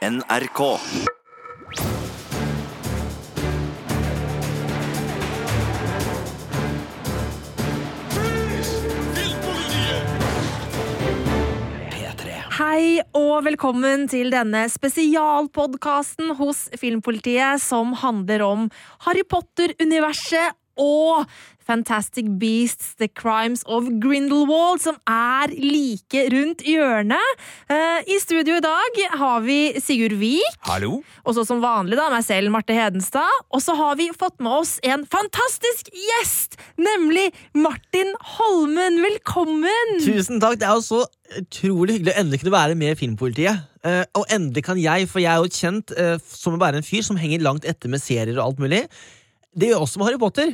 NRK. Hei og velkommen til denne spesialpodkasten hos Filmpolitiet som handler om Harry Potter-universet og Fantastic Beasts, The Crimes of Grindelwald, som er like rundt hjørnet. Eh, I studio i dag har vi Sigurd Vik. Hallo? Og så som vanlig da, meg selv, Marte Hedenstad. Og så har vi fått med oss en fantastisk gjest, nemlig Martin Holmen. Velkommen! Tusen takk. Det er jo så utrolig hyggelig å endelig kunne være med i Filmpolitiet. Eh, og endelig kan jeg, for jeg er jo kjent eh, som å være en fyr som henger langt etter med serier og alt mulig. Det gjør også med Harry Potter.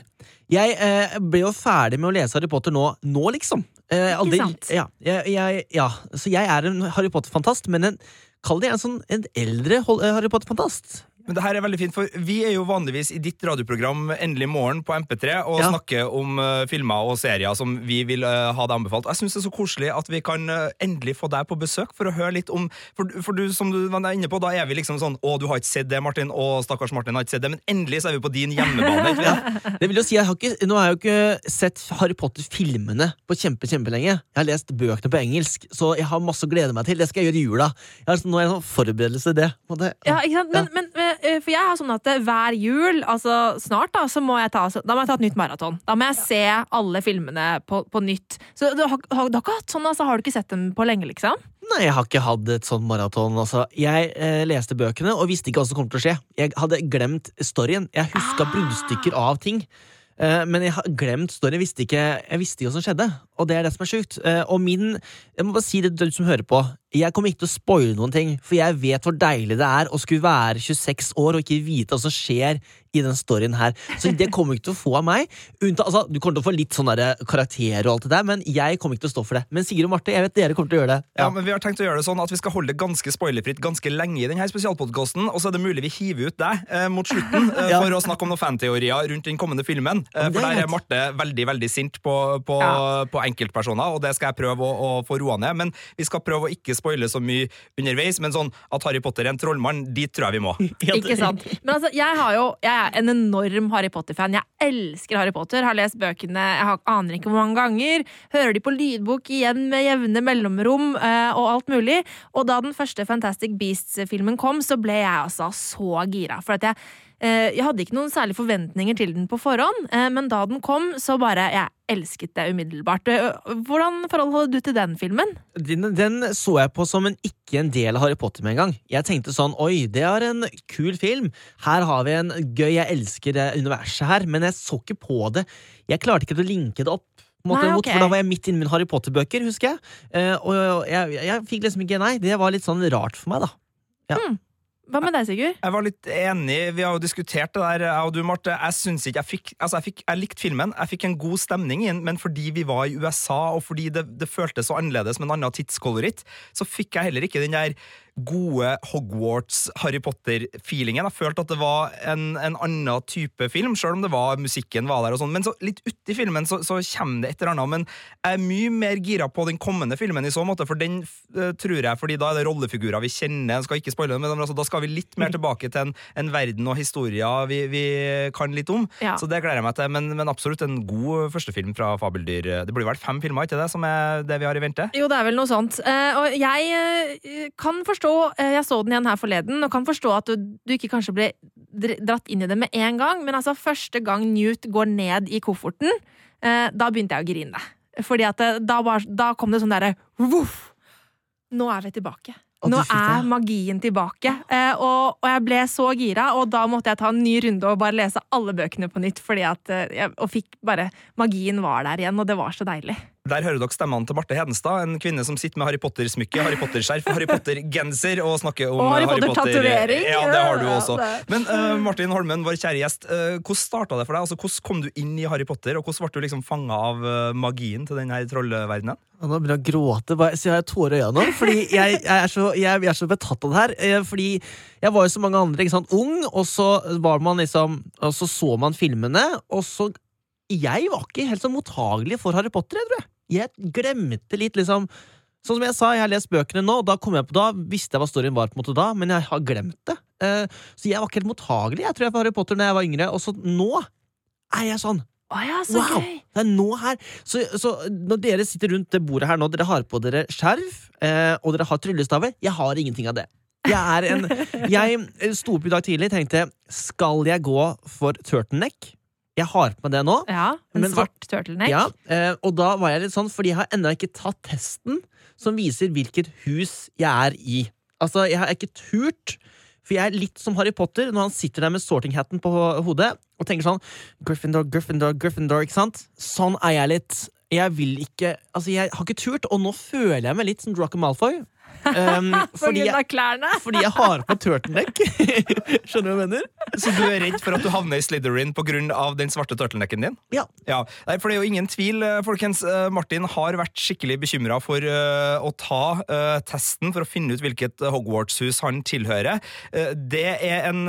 Jeg eh, ble jo ferdig med å lese Harry Potter nå, nå liksom. Eh, aldri- sant? Ja, jeg, jeg, ja. Så jeg er en Harry Potter-fantast, men en, kall det en sånn en eldre eh, Harry Potter-fantast. Men det her er veldig fint, for Vi er jo vanligvis i ditt radioprogram Endelig morgen på MP3 og Ja. snakker om uh, filmer og serier som vi vil uh, ha deg anbefalt. Jeg synes det er så koselig at vi kan uh, endelig få deg på besøk for å høre litt om For, for du, som du var inne på, da er vi liksom sånn Å, du har ikke sett det, Martin. Å, stakkars Martin har ikke sett det. Men endelig så er vi på din hjemmebane. ikke sant? Det vil jo si, jeg har ikke, Nå har jeg jo ikke sett Harry Potter-filmene på kjempe, kjempelenge. Jeg har lest bøkene på engelsk, så jeg har masse å glede meg til. Det skal jeg gjøre i jula. Jeg har, nå er jeg sånn forberedelse til det. Det Ja, ikke sant? Men, men, eh, for jeg har sånn at eh, hver jul, altså snart, da, så må jeg ta, da må jeg ta et nytt maraton. Da må jeg se alle filmene på, på nytt. Så du har, har, du har ikke hatt sånn, altså, har du ikke sett dem på lenge, liksom? Nei, jeg har ikke hatt et sånt maraton. Altså. Jeg eh, leste bøkene og visste ikke hva som kom til å skje. Jeg hadde glemt storyen. Jeg huska Ah. bruddstykker av ting. Eh, men jeg har glemt storyen. Jeg visste ikke, jeg visste ikke hva som skjedde. Og det er det som er sjukt. Eh, og min Jeg må bare si det til du som hører på. Jeg kommer ikke til å spoile noen ting, for jeg vet hvor deilig det er å skulle være 26 år og ikke vite hva som skjer i den storyen her. Så det kommer ikke til å få av meg. Unnta, altså, du kommer til å få litt sånn karakter karakterer og alt det der, men jeg kommer ikke til å stå for det. Men Sigurd og Marte, jeg vet dere kommer til å gjøre det. Ja, men Vi har tenkt å gjøre det sånn at vi skal holde det ganske spoilerfritt ganske lenge i denne spesialpodkasten, og så er det mulig vi hiver ut deg eh, mot slutten eh, Ja. for å snakke om noen fanteorier rundt den kommende filmen. Eh, Ja, for er der er. Marte veldig veldig sint på, på, Ja. på enkeltpersoner, og det skal jeg prøve å, å få roa ned. Men vi skal prøve å ikke spoile så mye underveis, men sånn at Harry Potter er en trollmann, dit tror jeg vi må. Ikke sant? Men altså, jeg, har jo, jeg er en enorm Harry Potter-fan. Jeg elsker Harry Potter. Har lest bøkene jeg har, aner ikke hvor mange ganger. Hører de på lydbok igjen med jevne mellomrom eh, og alt mulig. Og da den første Fantastic Beasts-filmen kom, så ble jeg altså så gira. For at jeg, jeg hadde ikke noen særlige forventninger til den på forhånd, eh, men da den kom, så bare Jeg elsket det umiddelbart. Eh, Hvordan forhold hadde du til den filmen? Den, den så jeg på som en ikke en del av Harry Potter med en gang. Jeg tenkte sånn Oi, det er en kul film. Her har vi en gøy Jeg elsker det universet her. Men jeg så ikke på det. Jeg klarte ikke å linke det opp. Nei, mot, ok. For Da var jeg midt inni i mine Harry Potter-bøker, husker jeg. Eh, og jeg, jeg, jeg fikk liksom ikke Nei, det var litt sånn rart for meg, da. Hva med deg, Sigurd? Jeg var litt enig, vi har jo diskutert det der, jeg og du, Marte. Jeg synes ikke, jeg fikk, altså jeg fikk, jeg likte filmen, jeg fikk en god stemning i men fordi vi var i USA, og fordi det, det føltes så annerledes med en annen tidskoloritt, så fikk jeg heller ikke den der gode Hogwarts-Harry Potter-feelingen. Jeg følte at det var en, en annen type film, selv om det var musikken var der og sånn. Men så litt uti filmen så, så kommer det et eller annet. Men jeg er mye mer gira på den kommende filmen i så måte, for den eh, tror jeg, fordi da er det rollefigurer vi kjenner, jeg skal ikke spoile det, men altså, da skal vi litt mer tilbake til en, en verden og historier vi, vi kan litt om. Ja. Så det gleder jeg meg til, men, men absolutt en god førstefilm fra Fabeldyr. Det blir vel fem filmer, ikke det, som er det vi har i vente? Jo, det er vel noe sånt. Uh, og jeg uh, kan forstå eh, Jeg så den igjen her forleden, og kan forstå at du, du ikke kanskje ble dratt inn i det med en gang, men altså første gang Newt går ned i kofferten, eh, da begynte jeg å grine. Fordi at da, var, da kom det sånn derre voff! Nå er vi tilbake. Nå er magien tilbake. Eh, og, og jeg ble så gira, og da måtte jeg ta en ny runde og bare lese alle bøkene på nytt. Fordi at eh, Og fikk bare Magien var der igjen, og det var så deilig. Der hører dere stemmene til Marte Hedenstad, en kvinne som sitter med Harry Potter-smykke, Harry Potter-skjerf, Harry Potter-genser og snakker om Og Harry Potter-tatovering. Ja, det har du også. Men uh, Martin Holmen, vår kjære gjest, uh, hvordan starta det for deg? Altså, hvordan kom du inn i Harry Potter, og hvordan ble du liksom fanga av uh, magien til denne trollverdenen? Nå begynner jeg å gråte, bare, så jeg har tårer i øynene. Fordi jeg, jeg, er så, jeg, jeg er så betatt av det her. Fordi jeg var jo så mange andre, ikke sant, ung, og så var man liksom Og så så man filmene, og så Jeg var ikke helt så mottagelig for Harry Potter, jeg tror jeg. Jeg glemte litt, liksom Sånn som jeg sa, jeg har lest bøkene nå, og da kom jeg på da, visste jeg hva storyen var, på en måte da, men jeg har glemt det. Eh, så jeg var ikke helt mottagelig jeg tror jeg for Harry Potter da jeg var yngre, og så nå er jeg sånn. Å ja, så Wow! gøy! Det er nå her. Så, så når dere sitter rundt det bordet her nå, dere har på dere skjerf, eh, og dere har tryllestaver, jeg har ingenting av det. Jeg er en Jeg sto opp i dag tidlig og tenkte skal jeg gå for turtleneck? Jeg har på meg det nå. Ja, en Men svart turtleneck. Ja, eh, og da var jeg litt sånn, fordi jeg har ennå ikke tatt testen som viser hvilket hus jeg er i. Altså, jeg har ikke turt, for jeg er litt som Harry Potter når han sitter der med sorting-hatten på hodet og tenker sånn Gryffindor, Gryffindor, Gryffindor, ikke sant? Sånn er jeg litt. Jeg vil ikke Altså, jeg har ikke turt, og nå føler jeg meg litt som Draco Malfoy. Um, fordi, jeg, fordi jeg har på turtleneck. Skjønner du hva jeg mener? Så du er redd for at du havner i Slytherin pga. den svarte turtlenecken din? Ja. Nei, for det er jo ingen tvil, eh, folkens. Eh, Martin har vært skikkelig bekymra for uh, å ta uh, testen for å finne ut hvilket Hogwarts-hus han tilhører. Uh, det er en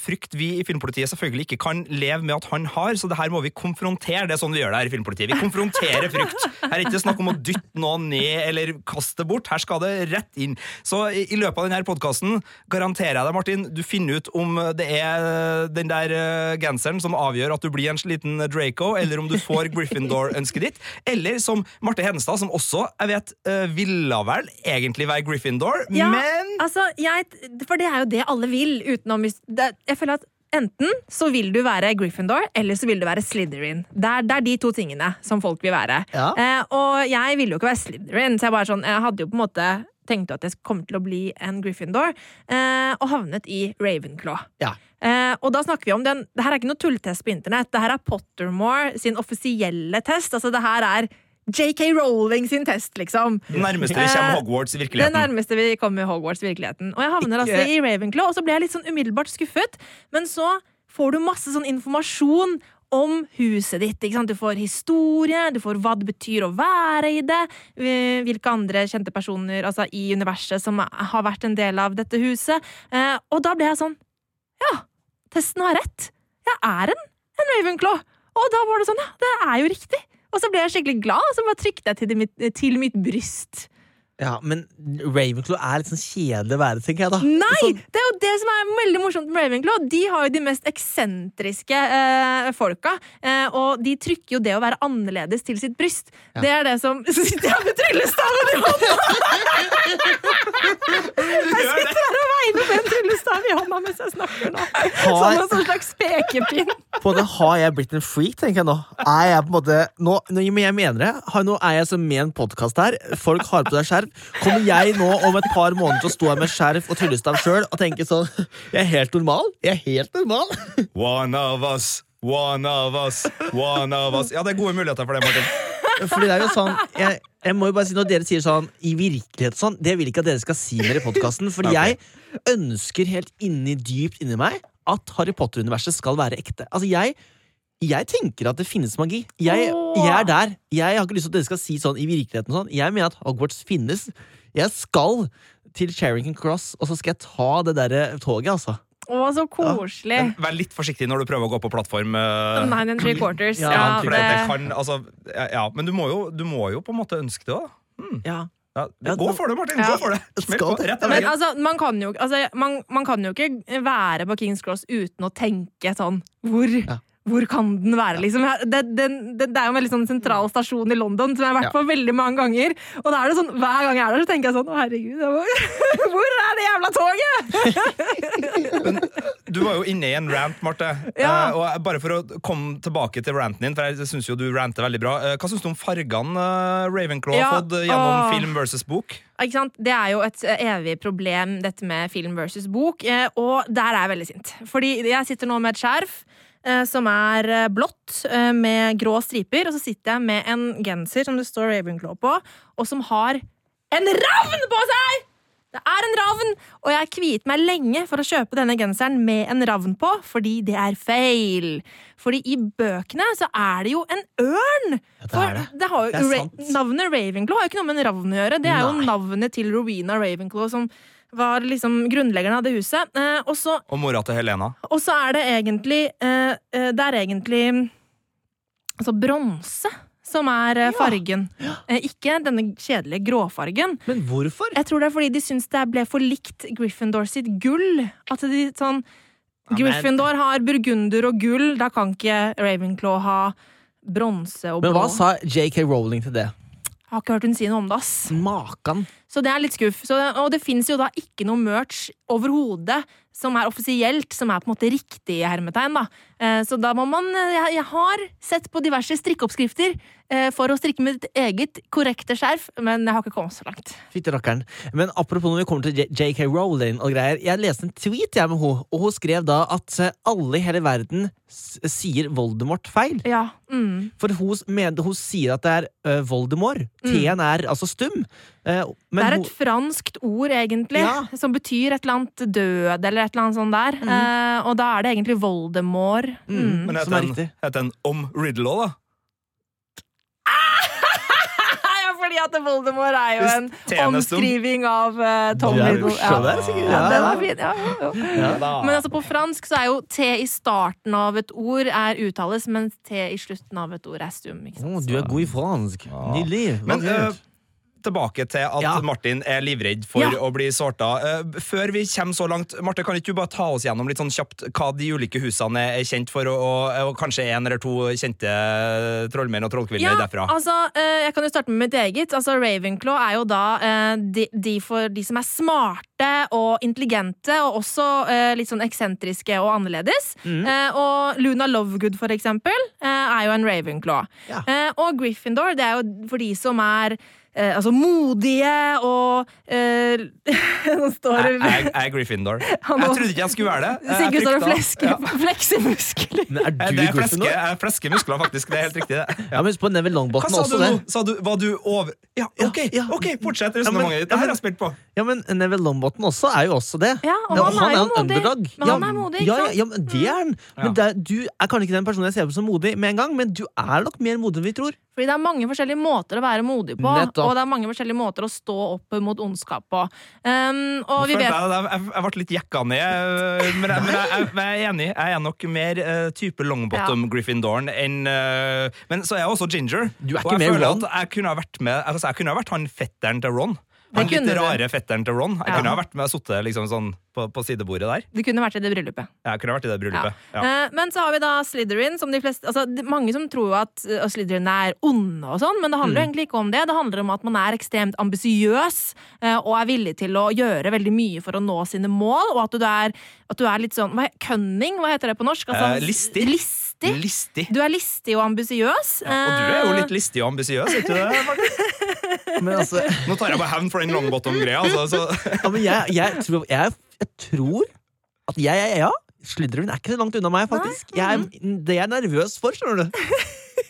frykt vi i Filmpolitiet selvfølgelig ikke kan leve med at han har, så det her må vi konfrontere. Det er sånn vi gjør det her i Filmpolitiet. Vi konfronterer frykt. Her er ikke snakk om å dytte noe ned eller kaste bort. Her skal det rett inn. Så i, i løpet av denne podkasten garanterer jeg deg, Martin, du finner ut om det er den der eh, genseren som avgjør at du blir en liten Draco, eller om du får Gryffindor-ønsket ditt. Eller som Marte Hedenstad, som også jeg vet eh, ville vel egentlig være Gryffindor, Ja, men altså, jeg, for det er jo det alle vil, utenom Jeg føler at enten så vil du være Gryffindor, eller så vil du være Slytherin. Det er, det er de to tingene som folk vil være. Ja. Eh, og jeg ville jo ikke være Slytherin, så jeg, bare sånn, jeg hadde jo på en måte tenkt at jeg kom til å bli en Gryffindor, eh, og havnet i Ravenclaw. Ja. Eh, og da snakker vi om den Det her er ikke noe tulltest på internett. Det her er Pottermore sin offisielle test. Altså det her er JK Rowling sin test, liksom. det nærmeste vi kommer Hogwarts i Det virkeligheten. nærmeste vi kommer Hogwarts-virkeligheten. Og jeg havner Ikke- altså i Ravenclaw, og så ble jeg litt sånn umiddelbart skuffet. Men så får du masse sånn informasjon om huset ditt. Du får historie, du får hva det betyr å være i det, eh, hvilke andre kjente personer altså, i universet som har vært en del av dette huset. Eh, og da ble jeg sånn Ja, testen har rett. Jeg er en, en Ravenclaw. Og da var det sånn, ja, det er jo riktig. Og så ble jeg skikkelig glad, og så bare trykte jeg til, mitt, til mitt bryst. Ja, men Ravenclaw er litt sånn kjedelig å være, tenker jeg da. Nei! Sånn- Det er jo det som er veldig morsomt med Ravenclaw. De har jo de mest eksentriske eh, folka. Eh, og de trykker jo det å være annerledes til sitt bryst. Ja. Det er det som Så sitter jeg med tryllestaven i hånda! Jeg sitter her og veiver med en tryllestav i hånda mens jeg snakker nå. Som en sånn slags pekepinn. på det, har jeg blitt en freak, tenker jeg nå? Er jeg på en måte nå, nå, jeg mener det. Nå er jeg som med en podkast her. Folk har på seg skjerf. Kommer jeg nå om et par måneder til å stå her med skjerf og tryllestav sjøl og tenke sånn Jeg er helt normal? Jeg er helt normal? One of us, one of us, one of us. Ja, det er gode muligheter for det, Martin. Fordi det er jo sånn jeg, jeg må jo bare si Når dere sier sånn i virkelighet sånn, det vil ikke at dere skal si mer i podkasten. Fordi okay. jeg ønsker helt inni, dypt inni meg at Harry Potter-universet skal være ekte. Altså, jeg jeg tenker at det finnes magi. Jeg, jeg er der. Jeg har ikke lyst til at dere skal si sånn i virkeligheten. Sånn. Jeg mener at Hogwarts finnes. Jeg skal til Charrington Cross, og så skal jeg ta det der toget, altså. Å, så koselig. Ja. Vær litt forsiktig når du prøver å gå på plattform. eh, Nine and three quarters. Ja, Ja, det, det kan, altså, ja, men du må, jo, du må jo på en måte ønske det, da. Ja. Ja, Ja, gå for det, Martin! Ja. Gå for det! På. Men altså, man kan, jo, altså man, man kan jo ikke være på Kings Cross uten å tenke sånn Hvor, Ja. Hvor kan den være, liksom? Det, det, det, det er jo en veldig sånn sentral stasjon i London som jeg har vært Ja. på veldig mange ganger. Og da er det sånn, hver gang jeg er der, så tenker jeg sånn Å, herregud, hvor, hvor er det jævla toget?! Du var jo inne i en rant, Marte. Ja. Eh, og bare for å komme tilbake til ranten din, for jeg syns jo du ranter veldig bra. Eh, hva syns du om fargene eh, Ravenclaw Ja, har fått gjennom åh. film versus bok? Det er jo et eh, evig problem, dette med film versus bok. Og der er jeg veldig sint. Fordi jeg sitter nå med et skjerf som er eh, blått eh, med grå striper, og så sitter jeg med en genser som det står Ravenclaw på, og som har en ravn på seg! Det er en ravn! Og jeg kviet meg lenge for å kjøpe denne genseren med en ravn på, fordi det er feil. Fordi i bøkene så er det jo en ørn! Ja, det er det. det har jo, Det er sant. navnet Ravenclaw har jo ikke noe med en ravn å gjøre. Det er jo navnet til Rowena Ravenclaw, som var liksom grunnleggeren av det huset. Eh, og, så, Og mora til Helena. og så er det egentlig eh, eh, Det er egentlig Altså bronse som er eh, fargen. Eh, Ikke denne kjedelige gråfargen. Men hvorfor? Jeg tror det er fordi de syns det ble for likt Gryffindor sitt gull. At de sånn Gryffindor har burgunder og gull, da kan ikke Ravenclaw ha bronse og blå. Men hva sa JK Rowling til det? Jeg har ikke hørt hun si noe om det, ass. Makan. Så det er litt skuff. Så, og det fins jo da ikke noe merch overhodet som er offisielt, som er på en måte riktig hermetegn, da. Eh, Så da må man eh, Jeg, jeg har sett på diverse strikkeoppskrifter eh, for å strikke mitt eget korrekte skjerf, men jeg har ikke kommet så langt. Fytti rakkeren. Men apropos når vi kommer til JK Rowling og greier. Jeg leste en tweet jeg med henne, og hun skrev da at alle i hele verden sier Voldemort feil. Ja. Mm. For hun, mener, hun sier at det er Voldemort. T-en er altså stum. Eh, men Det er et franskt ord, egentlig, Ja. som betyr et eller annet død, eller et eller annet sånt der. Eh, og da er det egentlig Voldemort. Mm. Men Som er heter den, heter den om Riddle òg, da? ja, fordi at Voldemort er jo en omskriving av uh, Tom Riddle. Ja, Ja, den er fin. Ja, ja. Men altså på fransk så er jo T i starten av et ord er uttales, mens T i slutten av et ord er stum. Ikke sant? Å, du er god i fransk. Nydelig. Men tilbake til at Ja. Martin er livredd for Ja. å bli sorta. Eh, før vi kommer så langt, Marte, kan ikke du bare ta oss gjennom litt sånn kjapt hva de ulike husene er kjent for, og, og, kanskje en eller to kjente trollmenn og trollkvinner Ja, derfra? altså, eh, jeg kan jo starte med mitt eget. Altså, Ravenclaw er jo da eh, de, de for de som er smarte og intelligente, og også litt sånn eksentriske og annerledes. Mm. Og Luna Lovegood, for eksempel, er jo en Ravenclaw. Ja. Og Gryffindor, det er jo for de som er eh, altså modige og eh, Nå står det jeg, er Gryffindor. Jeg trodde ikke jeg skulle være det. Jeg Sigurd står og flesker, flekser muskler. Men er Eh, du Det er fleske, Gryffindor? jeg flesker muskler, faktisk. Det er helt riktig. det. Ja, men husk på Neville Hva Longbottom sa også du det. nå? Sa du, var du over Ja, OK, Ja, ja. ok, fortsett resonnementet ditt. Det her er jeg spilt på. Ja, men Neville Longbottom også er jo også det. Ja, og Ja, han, er jo en modig. underdog. Men Ja, han er modig, ikke ja, ja, sant? ja, men det er han. Men det er, du er kanskje ikke den personen jeg ser på som modig med en gang, men du er nok mer modig enn vi tror. Fordi det er mange forskjellige måter å være modig på, Nettopp. og det er mange forskjellige måter å stå opp mot ondskap på. Um, og vi vet Jeg, jeg, jeg ble litt jekka ned, øh, men jeg, men jeg, jeg, jeg er enig. Jeg er nok mer uh, type Longbottom Gryffindoren enn uh, Men så er jeg også Ginger. Du er og ikke jeg mer føler Ron. at jeg kunne ha vært med altså, Jeg kunne ha vært han fetteren til Ron. Det Han litt rare du. fetteren til Ron. Jeg Ja. kunne ha vært med og sittet liksom sånn på, på sidebordet der. det kunne vært i det bryllupet. Jeg kunne vært i det bryllupet. Ja. Eh, men så har vi da Slytherin, som de fleste altså, Mange som tror at uh, Slytherin er onde og sånn, men det handler mm. egentlig ikke om det. Det handler om at man er ekstremt ambisiøs uh, og er villig til å gjøre veldig mye for å nå sine mål, og at du er, at du er litt sånn hva, Cunning, hva heter det på norsk? Altså, Eh, listig. Listig. Listig. Du er listig og ambisiøs. Ja, og du er jo litt listig og ambisiøs, vet du det? Martin? Men altså, Nå tar jeg bare hevn for den Longbottom-greia. Altså, så. ja, men jeg, jeg, tror, jeg, jeg tror at jeg, jeg ja, Slytherin er ikke så langt unna meg, faktisk. Jeg er, det er jeg nervøs for, skjønner du.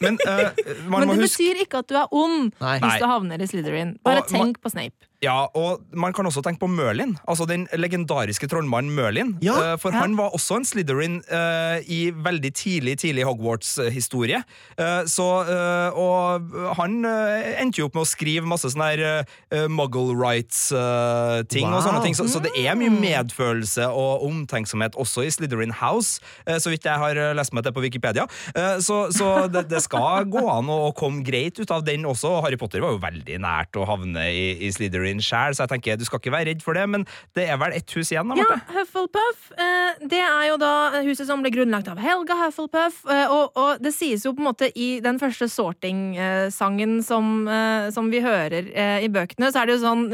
Men uh, man Men må det huske betyr ikke at du er ond Nei. Hvis du havner i Slytherin. Bare Og tenk på Snape. Ja, og man kan også tenke på Merlin. Altså den legendariske trollmannen Merlin. Ja, Eh, for ja. han var også en Slytherin uh, i veldig tidlig tidlig Hogwarts-historie. Uh, så uh, Og han eh, endte jo opp med å skrive masse sånne her eh, muggle rights-ting og Wow. sånne ting. Så, så det er mye medfølelse og omtenksomhet også i Slytherin House, eh, så vidt jeg har eh, lest meg til på Wikipedia. Eh, så så det, det skal gå an å, komme greit ut av den også. Harry Potter var jo veldig nært å havne i, i Slytherin sjæl, så jeg tenker du skal ikke være redd for det, men det er vel ett hus igjen, da, Ja, Hufflepuff. Eh, det er jo da huset som ble grunnlagt av Helga Hufflepuff. Eh, og, og det sies jo på en måte i den første sorting-sangen som, eh, som vi hører i bøkene, så er det jo sånn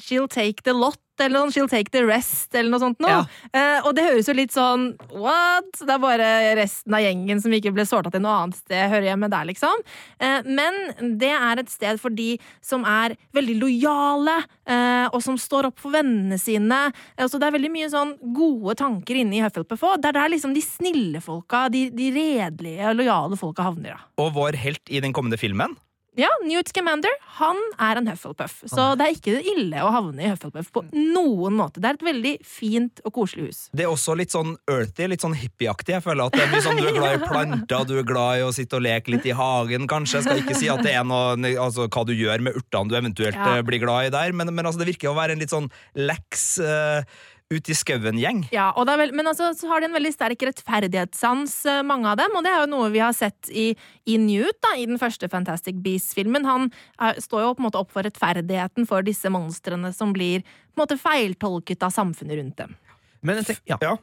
She'll take the lot. Eller noe, She'll take the rest, eller noe sånt noe. Ja. Eh, og det høres jo litt sånn What? Det er bare resten av gjengen som ikke ble sorta til noe annet sted, hører hjemme der, liksom. Eh, men det er et sted for de som er veldig lojale, eh, og som står opp for vennene sine. Så det er veldig mye sånn gode tanker inne i Hufflepuff òg. Det er der liksom de snille folka, de, de redelige, lojale folka havner, da. Og vår helt i den kommende filmen. Ja, Newt Scamander han er en Hufflepuff, så det er ikke ille å havne i Hufflepuff på noen måte. Det er et veldig fint og koselig hus. Det er også litt sånn earthy, litt sånn hippieaktig. Jeg føler at det mye sånn Du er glad i planter, du er glad i å sitte og leke litt i hagen, kanskje. Jeg skal ikke si at det er noe altså, hva du gjør med urtene du eventuelt Ja. eh, blir glad i der, men, men altså, det virker å være en litt sånn leks eh, ut i skauen-gjeng. Ja, og det er vel, men altså, så har de en veldig sterk rettferdighetssans, eh, mange av dem. Og det er jo noe vi har sett i, i Newt, da, i den første Fantastic Beasts-filmen. Han er, står jo på en måte opp for rettferdigheten for disse monstrene som blir på en måte feiltolket av samfunnet rundt dem. Men jeg, tenk, ja. Ja.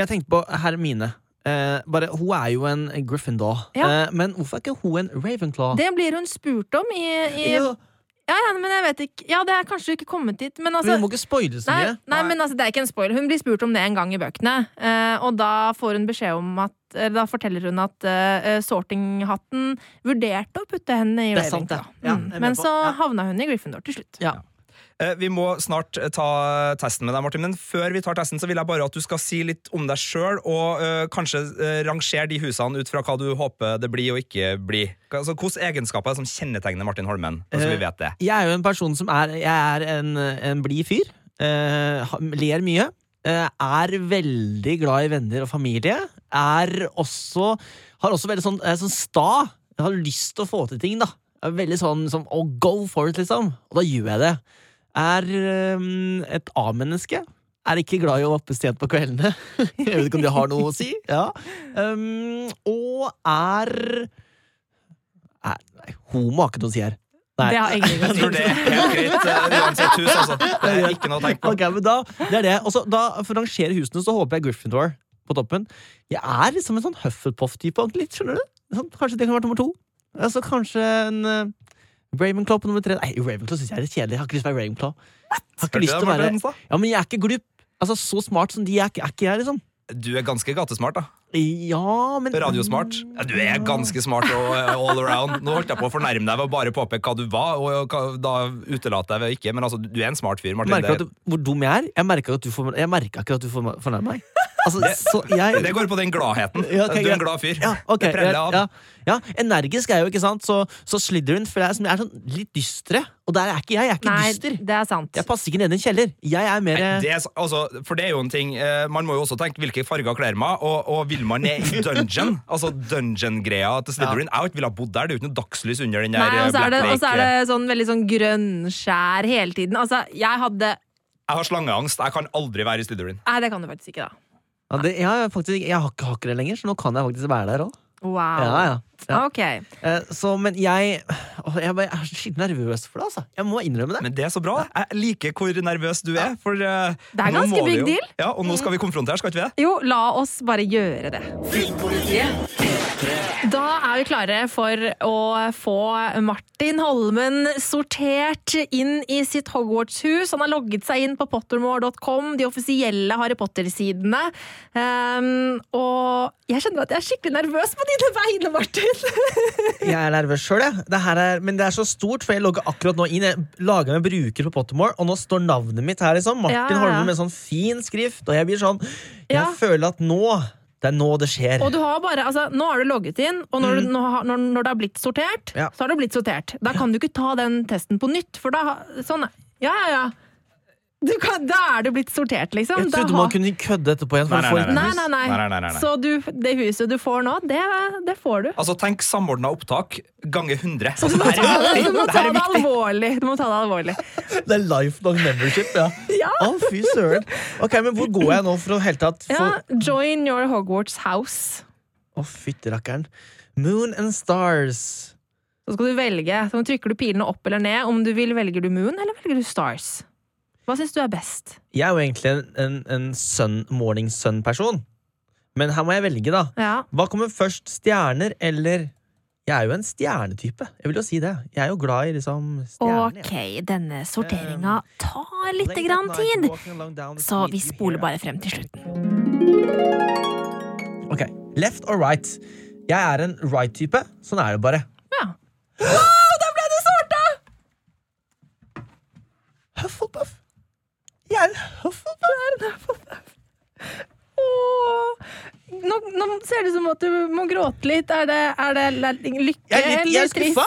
jeg tenkte på Hermine. Eh, bare, hun er jo en Gryffindor. Ja. Eh, men hvorfor er ikke hun en Ravenclaw? Det blir hun spurt om i, i Jo, ja, ja, men jeg vet ikke Ja, det er kanskje ikke kommet dit, men men Hun må ikke spoile så mye. nei, men altså, det er ikke en spoiler. Hun blir spurt om det en gang i bøkene. eh, og da får hun beskjed om at Da forteller hun at uh, sortinghatten vurderte å putte henne i Ravenclaw. Ja, Mm. Men så havna hun i Gryffindor til slutt. Ja. Eh, Vi må snart eh, ta testen med deg, Martin, men før vi tar testen, så vil jeg bare at du skal si litt om deg sjøl, og uh, kanskje uh, rangere de husene ut fra hva du håper det blir og ikke blir. Altså, Hvilke egenskaper er det som kjennetegner Martin Holmen? Altså, vi vet det. Jeg er jo en person som er Jeg er en, en blid fyr. Uh, ler mye. Uh, er veldig glad i venner og familie. Er også Har også veldig sånn, sånn sta. Jeg har lyst til å få til ting, da. Jeg er veldig sånn sånn oh, go for it, liksom. Og da gjør jeg det. Er eh, et A-menneske. Er ikke glad i å oppe sent på kveldene. jeg vet ikke om det har noe å si. Ja. Um, og er er, Nei, homo har ikke noe å si her. Nei. Det har ingenting å Jeg si. tror det er helt greit eh, uansett hus, altså. Det er ikke noe å tenke på. Ok, men da, det er det. Og så da, For å rangere husene så håper jeg Gryffindor på toppen. Jeg er liksom en sånn Hufflepuff-type. litt, skjønner du? Sånn, kanskje det kan være nummer to. Altså Kanskje en uh, Ravenclaw på nummer tre. Nei, Ravenclaw syns jeg er litt kjedelig. Jeg har ikke lyst til å være Ravenclaw. Har ikke lyst til å være Ja, Men jeg er ikke glup. Altså, Så smart som de er, er ikke jeg, liksom. Du er ganske gatesmart, da. Ja, men Radiosmart. Ja, du er ganske smart og eh, all around. Nå holdt jeg på å fornærme deg ved å bare påpeke hva du var, og da utelater jeg ved ikke, men altså, du er en smart fyr, Martin. Merker du hvor dum jeg er? Jeg får, ikke at du får meg. Altså, så jeg det går på den gladheten. Ja, okay, du er en glad fyr. Ja, okay, det preller av. ja, ja, energisk er jo, ikke sant? Så, så Slytherin føler jeg som er sånn litt dystre. Og der er ikke jeg. Jeg er ikke Nei, dyster. det er sant. Jeg passer ikke ned i en kjeller. Jeg er mer Nei, det er, altså, for det er jo en ting eh, Man må jo også tenke hvilke farger kler meg, og, og vil man ned i dungeon? altså dungeon-greia til Slytherin. Jeg har ikke ha bodd der, det er jo ikke noe dagslys under den der Nei, og så er det, og så er det sånn veldig sånn grønnskjær hele tiden. Altså, jeg hadde Jeg har slangeangst. Jeg kan aldri være i Slytherin. Nei, det kan du faktisk ikke, da. Ja, det, jeg, har faktisk, jeg har ikke, hakker det lenger, så nå kan jeg faktisk være der òg. Wow. Ja, ja. Ja. Ok. Eh, så, men jeg Jeg, bare- jeg er så skikkelig nervøs for det, altså. Jeg må innrømme det. Men det er så bra. Jeg liker hvor nervøs du er. For, eh, Det er ganske big deal. Ja, Og nå skal vi konfrontere, skal ikke vi det? Jo, la oss bare gjøre det. Da er vi klare for å få Martin Holmen sortert inn i sitt Hogwarts-hus. Han har logget seg inn på pottermore.com, de offisielle Harry Potter-sidene. Um, og jeg kjenner at jeg er skikkelig nervøs på dine vegne, Martin. Jeg er nervøs sjøl, jeg. Er, men det er så stort, for jeg logger akkurat nå inn. Jeg lager meg bruker på Pottermore, og nå står navnet mitt her. liksom Martin ja, ja. Holmen med sånn fin skrift. Og jeg blir sånn Jeg Ja. føler at nå Det er nå det skjer. Og du har bare, altså, nå har du logget inn, og når, du, når, når det har blitt sortert, Ja. så har det blitt sortert. Da kan du ikke ta den testen på nytt, for da sånn, Ja, ja, ja. Du kan, da er du blitt sortert, liksom. Jeg Da trodde har- man kunne kødde etterpå igjen. Nei, nei, Nei, nei, nei. Nei, nei, nei. Så du, det huset du får nå, det, det får du. Altså, Tenk samordna opptak ganger 100. Så du må ta det, du må ta det alvorlig. Du må ta det alvorlig. Det er lifelong membership, ja. Ja. Å, fy søren. Ok, men hvor går jeg nå for å helt tatt for... Ja, join your Hogwarts house. Å, fytti rakkeren. Moon and stars. Så skal du velge. Så trykker du pilene opp eller ned. Om du vil, velger du Moon eller velger du Stars? Hva syns du er best? Jeg er jo egentlig en, en, en sun, morning sun-person. Men her må jeg velge, da. Ja. Hva kommer først? Stjerner eller Jeg er jo en stjernetype. Jeg vil jo si det. Jeg er jo glad i liksom stjerner. Ok, denne sorteringa tar litt grann tid. Så vi spoler bare frem til slutten. Ok, Left or right? Jeg er en right-type. Sånn er det bare. Ja. Wow, der ble det sorta! Hufflepuff. Jeg er en Hufflepuff. Åh. Nå, nå ser det ut som at du må gråte litt. Er det, er det lykke Jeg er litt- jeg er eller skuffa.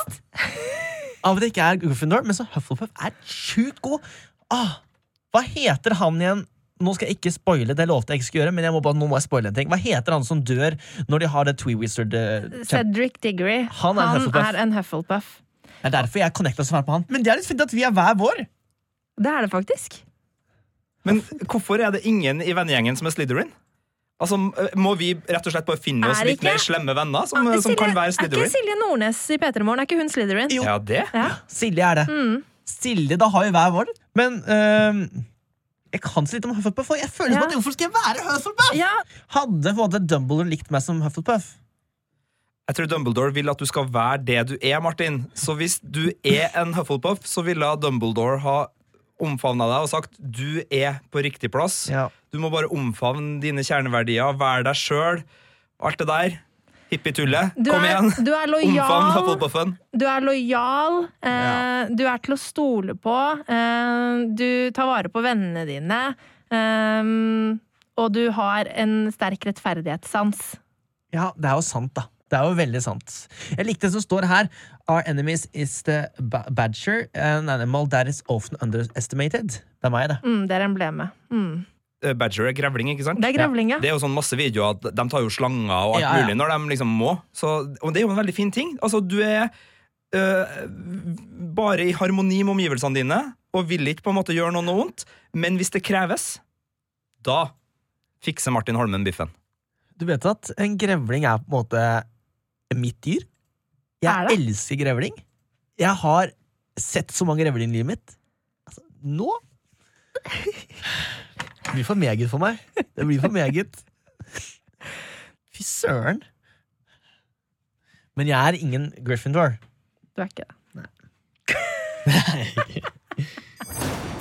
Av at det ikke er Gryffindor, men så Hufflepuff er sjukt god. Ah, hva heter han igjen? Nå skal jeg ikke spoile, det lovte jeg ikke skulle gjøre, men jeg må bare, nå må jeg spoile en ting. Hva heter han som dør når de har det Twee Wizard eh, Cedric Diggory. Han er en Hufflepuff. er en Hufflepuff. Det er derfor jeg connecta så fælt med han. Men det er litt fint at vi er hver vår. Det er det faktisk. Men hvorfor er det ingen i vennegjengen som er Slytherin? Altså, Må vi rett og slett bare finne oss litt mer slemme venner som, Ah, som kan være Slytherin? Er ikke Silje Nordnes i P3 Morgen? Er ikke hun Slytherin? Jo. Ja, det? Ja. Silje er det. Mm. Silje, da har jo hver vår. Men uh, jeg kan så litt om Hufflepuff, og jeg føler som Ja. at hvorfor skal jeg være Hufflepuff? ja. Hadde på en måte Dumbledore likt meg som Hufflepuff? Jeg tror Dumbledore vil at du skal være det du er, Martin. Så hvis du er en Hufflepuff, så ville Dumbledore ha omfavna deg og sagt du er på riktig plass. Ja. Du må bare omfavne dine kjerneverdier, være deg sjøl. Alt det der. Hippietullet. Du Kom er, igjen. du er lojal. Du er lojal. Eh, Ja. Du er til å stole på. Eh, du tar vare på vennene dine. Eh, og du har en sterk rettferdighetssans. ja, det er jo sant, da. Det er jo veldig sant. Jeg likte det som står her. Our enemies is the badger, an animal that is often underestimated. Det er meg, det. Mm, det er emblemet. Mm. Eh, Badger er grevling, ikke sant? Det er grevling, ja. Det er jo sånn masse videoer at de tar jo slanger og alt Ja, ja. mulig når de liksom må. Så, og det er jo en veldig fin ting. Altså, du er øh, bare i harmoni med omgivelsene dine og vil ikke på en måte gjøre noe noe vondt, men hvis det kreves, da fikser Martin Holmen biffen. Du vet at en grevling er på en måte mitt dyr? Jeg Er elsker grevling. Jeg har sett så mange grevlinger i livet mitt. Altså, nå Det blir for meget for meg. Det blir for meget. Fy søren. Men jeg er ingen Gryffindor. Du er ikke det.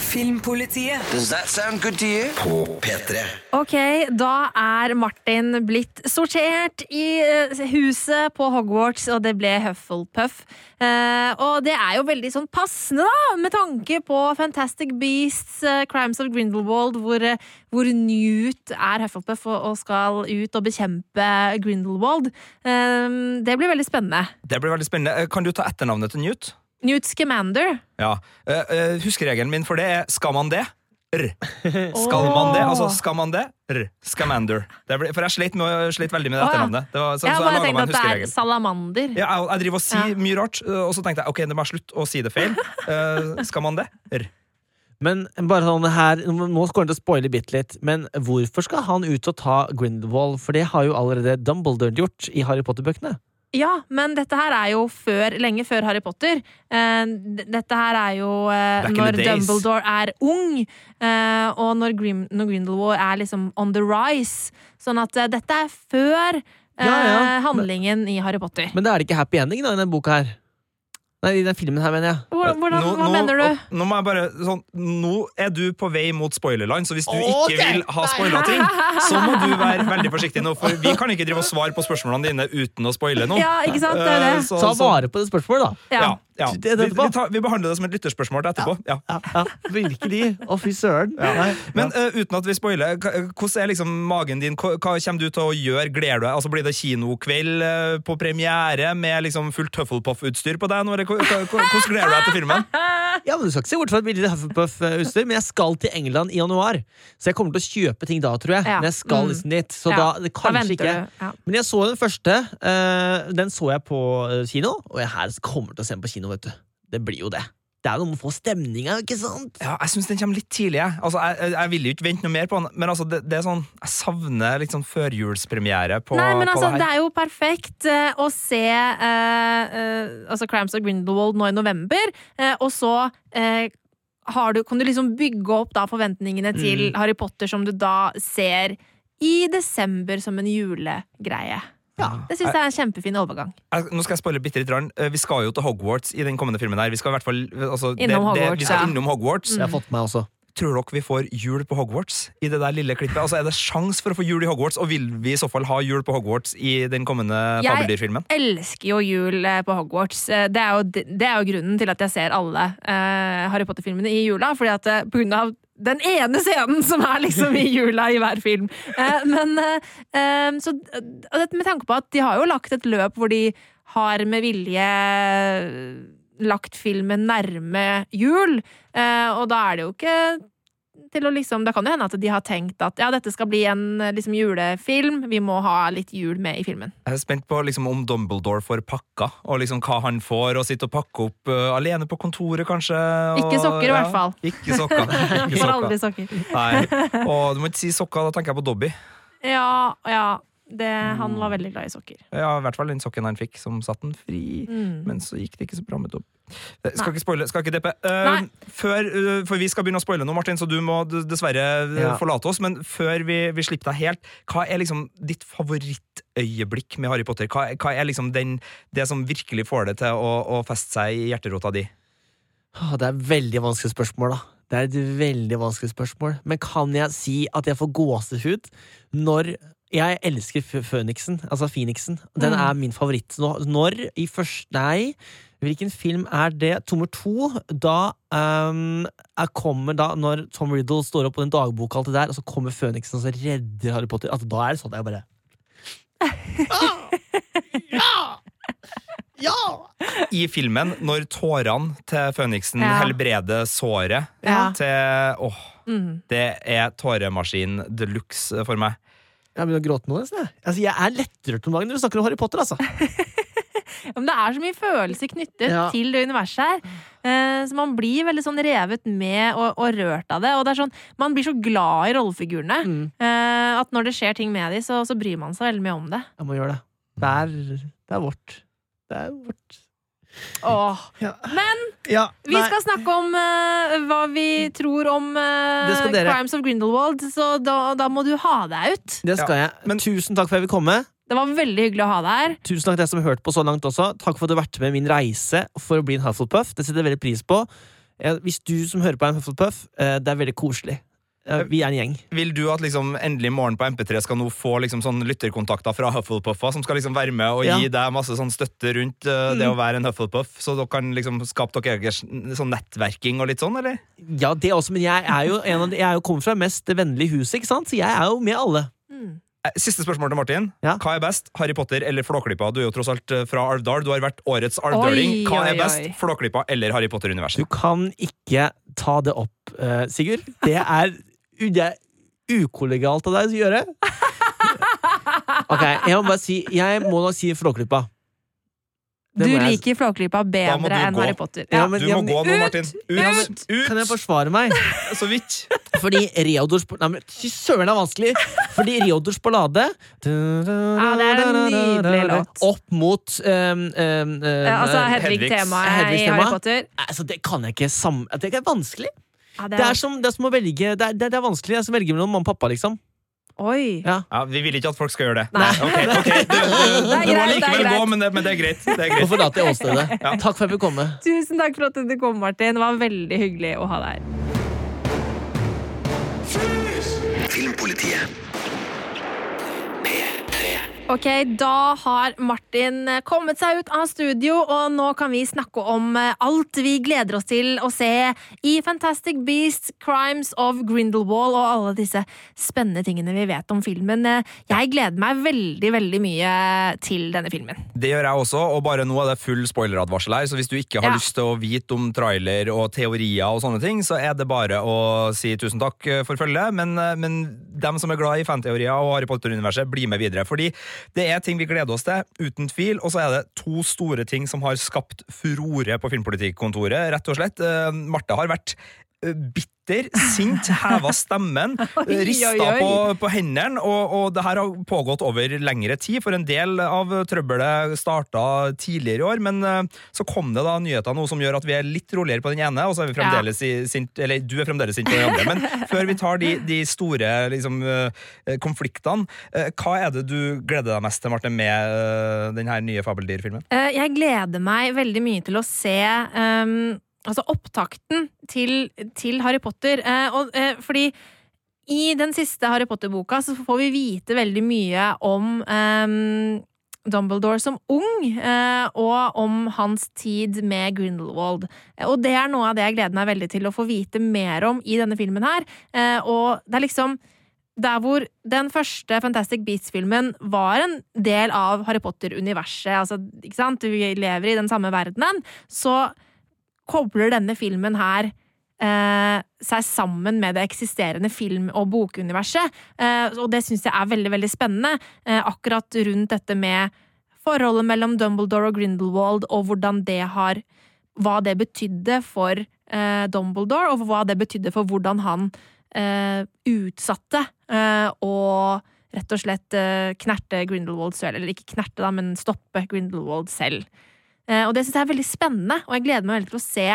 Filmpolitiet. Does that sound good to you? På P3. Ok, da er Martin blitt sortert i eh, huset på Hogwarts, og det ble Hufflepuff. Eh, og det er jo veldig sånn passende, da, med tanke på Fantastic Beasts, eh, Crimes of Grindelwald, hvor, eh, hvor Newt er Hufflepuff og, og skal ut og bekjempe Grindelwald. Eh, det blir veldig spennende. Det blir veldig spennende. Eh, Kan du ta etternavnet til Newt? Newt Scamander. Ja. Uh, eh, Huskeregelen min for det er skal man det? R. Skal man det? Altså, skal man det? R. Scamander. Det ble, for jeg slet, med, slet veldig med det etternavnet. Det var, så, Jeg så bare laget tenkt meg en at det er salamander. Ja, jeg, jeg driver og sier Ja. mye rart, og så tenkte jeg ok, det må jeg slutte å si det feil. Uh, skal man det? R. Men bare sånn her Nå går det til å spoile bitte litt, men hvorfor skal han ut og ta Grindelwald? For det har jo allerede Dumbledore gjort i Harry Potter-bøkene. Ja, men dette her er jo før, lenge før Harry Potter. Eh, dette her er jo eh, når. Dumbledore er ung, eh, og når, Grim, når Grindelwald er liksom on the rise. Sånn at dette er før Ja, ja, handlingen i Harry Potter. Men det er ikke happy ending da, i denne boka her. Nei, i den filmen her, mener jeg. Hvor- Hvordan, Nå- hva nå- mener du? Nå må jeg bare sånn Nå er du på vei mot spoilerland, så hvis du okay. ikke vil ha spoila ting, så må du være veldig forsiktig nå, for vi kan ikke drive og svare på spørsmålene dine uten å spoile noe. Ja, ikke sant? Det er det. Eh, så- Ta vare på det spørsmålet, da. Ja. Ja. Det- det Vi, vi, tar, vi behandler det som et lytterspørsmål etterpå. Ja. Ja, ja, virkelig. Å, fy søren. Men uh, uten at vi spoiler, hvordan er liksom magen din? Hva, hva kommer du til å gjøre? Gleder du deg? Altså, blir det kinokveld eh, på premiere med liksom fullt Hufflepuff-utstyr på deg? Hvordan gleder du deg til filmen? Ja, men Du skal ikke se bort fra et bilde Hufflepuff-utstyr, men jeg skal til England i januar. Så jeg kommer til å kjøpe ting da, tror jeg. Ja. Men jeg skal Mm. liksom dit. Så Ja, da, det kanskje ikke. Ja. Men jeg så den første. Uh, den så jeg på kino, og jeg her kommer til å se den på kino, vet du. Det blir jo det. Det er noe med å få stemninga, ikke sant? Ja, jeg syns den kommer litt tidlig. Jeg, altså, jeg, jeg, vil jo ikke vente noe mer på den, men altså, det, det er sånn, jeg savner litt sånn førjulspremiere på, Nei, men på altså, det det er jo perfekt uh, å se uh, uh, altså Crimes of Grindelwald nå i november, og så har du, kan du liksom bygge opp da forventningene til Mm. Harry Potter, som du da ser i desember som en julegreie. Ja. Det syns jeg er en kjempefin overgang. Jeg, nå skal jeg spoile bitte litt. grann. Eh, Vi skal jo til Hogwarts i den kommende filmen. her Vi skal i hvert fall altså, Innom det, det, Hogwarts, Vi skal ja. innom Hogwarts. Jeg har fått meg også. Tror dere vi får jul på Hogwarts i det der lille klippet? Altså, Er det sjans for å få jul i Hogwarts, og vil vi i så fall ha jul på Hogwarts i den kommende Jeg- elsker jo jul eh, på Hogwarts. Eh, Det er jo, det er jo grunnen til at jeg ser alle uh, Harry Potter-filmene i jula. Fordi at på grunn av den ene scenen som er liksom i jula i hver film. Eh, men eh, eh, så med tanke på at de har jo lagt et løp hvor de har med vilje lagt filmen nærme jul, og da er det jo ikke til å liksom Det kan det hende at de har tenkt at ja, dette skal bli en eh, liksom, julefilm, vi må ha litt jul med i filmen. Jeg er spent på liksom, om Dumbledore får pakka, og liksom hva han får, å sitte og pakke opp uh, alene på kontoret, kanskje. Og, Ikke sokker, i hvert fall. Ikke sokker. Ikke sokker. aldri sokker. Nei. Og du må ikke si sokker, da tenker jeg på Dobby. Ja, ja. Det, han var veldig glad i sokker. Ja, I hvert fall den sokken han fikk, som satte den fri. Mm. Men så gikk det ikke så bra med Dobby. Eh, Skal ikke spoile, skal ikke deppe. Uh, Nei. før, uh, for vi skal begynne å spoile nå, Martin, så du må dessverre eh, Ja. forlate oss. Men før vi, vi slipper deg helt, hva er liksom ditt favorittøyeblikk med Harry Potter? Hva, hva er liksom den, det som virkelig får det til å, å feste seg i hjerterota di? Det er veldig vanskelig spørsmål, da. Det er et veldig vanskelig spørsmål. Men kan jeg si at jeg får gåsehud når Jeg elsker Føniksen, altså Phoenixen. Den Mm. er min favoritt. Når i første Nei, hvilken film er det? Nummer to. Da um, er, kommer da Når Tom Riddle står opp på den dagboka, alt det der, og så kommer Føniksen og så redder Harry Potter. Altså, da er det sånn at jeg bare Ja! Ja! I filmen, når tårene til Føniksen Ja. helbreder såret Ja. til Åh, Mm. det er tåremaskin de luxe for meg. Jeg begynner å gråte nå. jeg. Altså, jeg er lettrørt om dagen når vi snakker om Harry Potter. altså Men det er så mye følelser knyttet Ja. til det universet her. Eh, så man blir veldig sånn revet med og, og rørt av det. Og det er sånn, man blir så glad i rollefigurene Mm. eh, at når det skjer ting med dem, så, så bryr man seg veldig mye om det. Jeg må gjøre det. Det er, det er vårt. Det er vårt. Åh. Ja. Men Ja, vi skal snakke om uh, hva vi tror om dere. Crimes of Grindelwald, så da, da må du ha deg ut. Det skal jeg. men- Tusen takk for at jeg vil komme. Det var veldig hyggelig å ha deg her. Tusen takk til deg som har hørt på så langt også. Takk for at du har vært med i min reise for å bli en Hufflepuff. Det setter jeg veldig pris på. Eh, Hvis du som hører på er en Hufflepuff, eh, det er veldig koselig. Vi er en gjeng. Vil du at liksom endelig Morgen på MP3 skal nå få liksom sånn lytterkontakter fra Hufflepuffer som skal liksom være med og Ja. gi deg masse sånn støtte rundt eh, det å være en Hufflepuff, så dere kan liksom skape dere egen sånn nettverking og litt sånn, eller? Ja, det også, men jeg er jo, en av de, jeg er jo kommet fra det mest vennlige huset, ikke sant? Så jeg er jo med alle. Mm. Eh, Siste spørsmål til Martin. Ja. Hva er best, Harry Potter eller Flåklypa? Du er jo tross alt eh, fra Alvdal. Du har vært årets alvdøling. Hva er best. Flåklypa eller Harry Potter-universet? Du kan ikke ta det opp, Sigurd. Det er, det er ukollegialt av deg å gjøre. Ok, jeg må bare si Jeg må nok si Flåklypa. Du Det må jeg- liker Flåklypa bedre enn gå. Harry Potter. Ja, Ja. men- Du må gå nå, ut, Martin. Ut! Ut! Kan jeg forsvare meg? Så vidt. Fordi Reodors Nei, men fy søren, det er vanskelig! Fordi Reodors ballade Ja, det er en nydelig låt. Opp mot um, um, um, ja, altså Hedvig-temaet Hedvig i tema. Harry Potter. altså, Det kan jeg ikke sam... Det er vanskelig. Ja, Det er som, det er som å velge Det er, det er vanskelig. Jeg skal velge mellom mamma og pappa, liksom. Oi. Ja. Ja, Vi vil ikke at folk skal gjøre det. Nei. Nei. Okay, okay. Du, du, Det er du må det er likevel gå, men det, men det er greit. Det er Nå greit. forlater jeg åstedet. Takk for at jeg fikk komme. Tusen takk for at du kom, Martin. Det var veldig hyggelig å ha deg her. Filmpolitiet. Ok, Da har Martin kommet seg ut av studio, og nå kan vi snakke om eh, alt vi gleder oss til å se i Fantastic Beasts, Crimes of Grindelwald og alle disse spennende tingene vi vet om filmen. Eh, Jeg gleder meg veldig, veldig mye til denne filmen. Det gjør jeg også, og bare nå er det full spoileradvarsel her, så hvis du ikke har Ja. lyst til å vite om trailer og teorier og sånne ting, så er det bare å si tusen takk for følget, men, eh, men dem som er glad i fanteorier og Harry Potter-universet, bli med videre, fordi det er ting vi gleder oss til, uten tvil, og så er det to store ting som har skapt furore på Filmpolitikkontoret, rett og slett. Eh, Marte har vært eh, bitter, sint, heva stemmen, rista på, på hendene, og, og det her har pågått over lengre tid, for en del av trøbbelet starta tidligere i år, men eh, så kom det da nyheter nå som gjør at vi er litt roligere på den ene, og så er vi fremdeles i sint, eller du er fremdeles sint på den andre. Men før vi tar de, de store liksom, eh, konfliktene, eh, hva er det du gleder deg mest til, Marte, med denne den her nye Fabeldyrfilmen? Eh, Jeg gleder meg veldig mye til å se ehm, altså opptakten til, til Harry Potter. Eh, og, eh, fordi i den siste Harry Potter-boka så får vi vite veldig mye om eh, Dumbledore som ung, eh, og om hans tid med Grindelwald. Og det er noe av det jeg gleder meg veldig til å få vite mer om i denne filmen her. Eh, og det er liksom der hvor den første Fantastic Beats-filmen var en del av Harry Potter-universet, altså, ikke sant, vi lever i den samme verdenen, så kobler denne filmen her eh, seg sammen med det eksisterende film- og bokuniverset. Eh, og det syns jeg er veldig, veldig spennende. Eh, akkurat rundt dette med forholdet mellom Dumbledore og Grindelwald, og hvordan det har Hva det betydde for eh, Dumbledore, og hva det betydde for hvordan han eh, utsatte eh, og rett og slett knerte Grindelwald selv. Eller ikke knerte, da, men stoppe Grindelwald selv. Eh, og det syns jeg er veldig spennende, og jeg gleder meg veldig til å se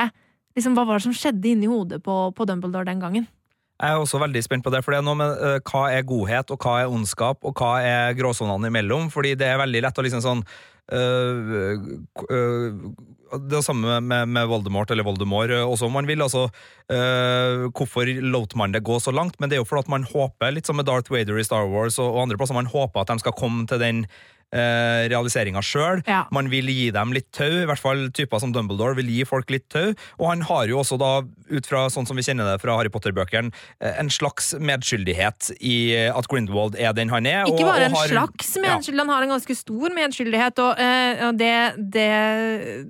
liksom, hva var det som skjedde inni hodet på, på Dumbledore den gangen. Jeg er også veldig spent på det, for det er noe med uh, hva er godhet, og hva er ondskap, og hva er gråsonene imellom, fordi det er veldig lett å liksom sånn Uh, øh, det er samme med, med Voldemort, eller Voldemort uh, også, om man vil. altså Hvorfor lot man det gå så langt? Men det er jo fordi at man håper, litt som med Darth Vader i Star Wars og, og andre plasser, man håper at de skal komme til den uh, realiseringa sjøl. Ja. Man vil gi dem litt tau, i hvert fall typer som Dumbledore vil gi folk litt tau. Og han har jo også da, ut fra sånn som vi kjenner det fra Harry Potter-bøkene, eh, en slags medskyldighet i at Grindelwald er den han er. Ikke bare og en har- slags Ja. medskyldighet, han har en ganske stor medskyldighet, og, eh, og det, det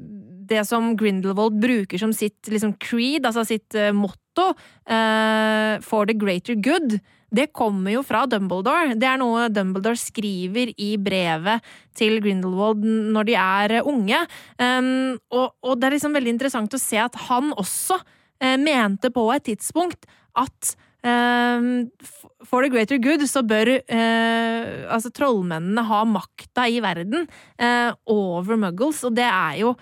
det som Grindelwald bruker som sitt liksom, creed, altså sitt eh, motto, eh, for the greater good, det kommer jo fra Dumbledore. Det er noe Dumbledore skriver i brevet til Grindelwald når de er eh, unge. Um, og, og det er liksom veldig interessant å se at han også uh, mente på et tidspunkt at Um, for the greater good så bør uh, altså trollmennene ha makta i verden uh, over muggles, og det er jo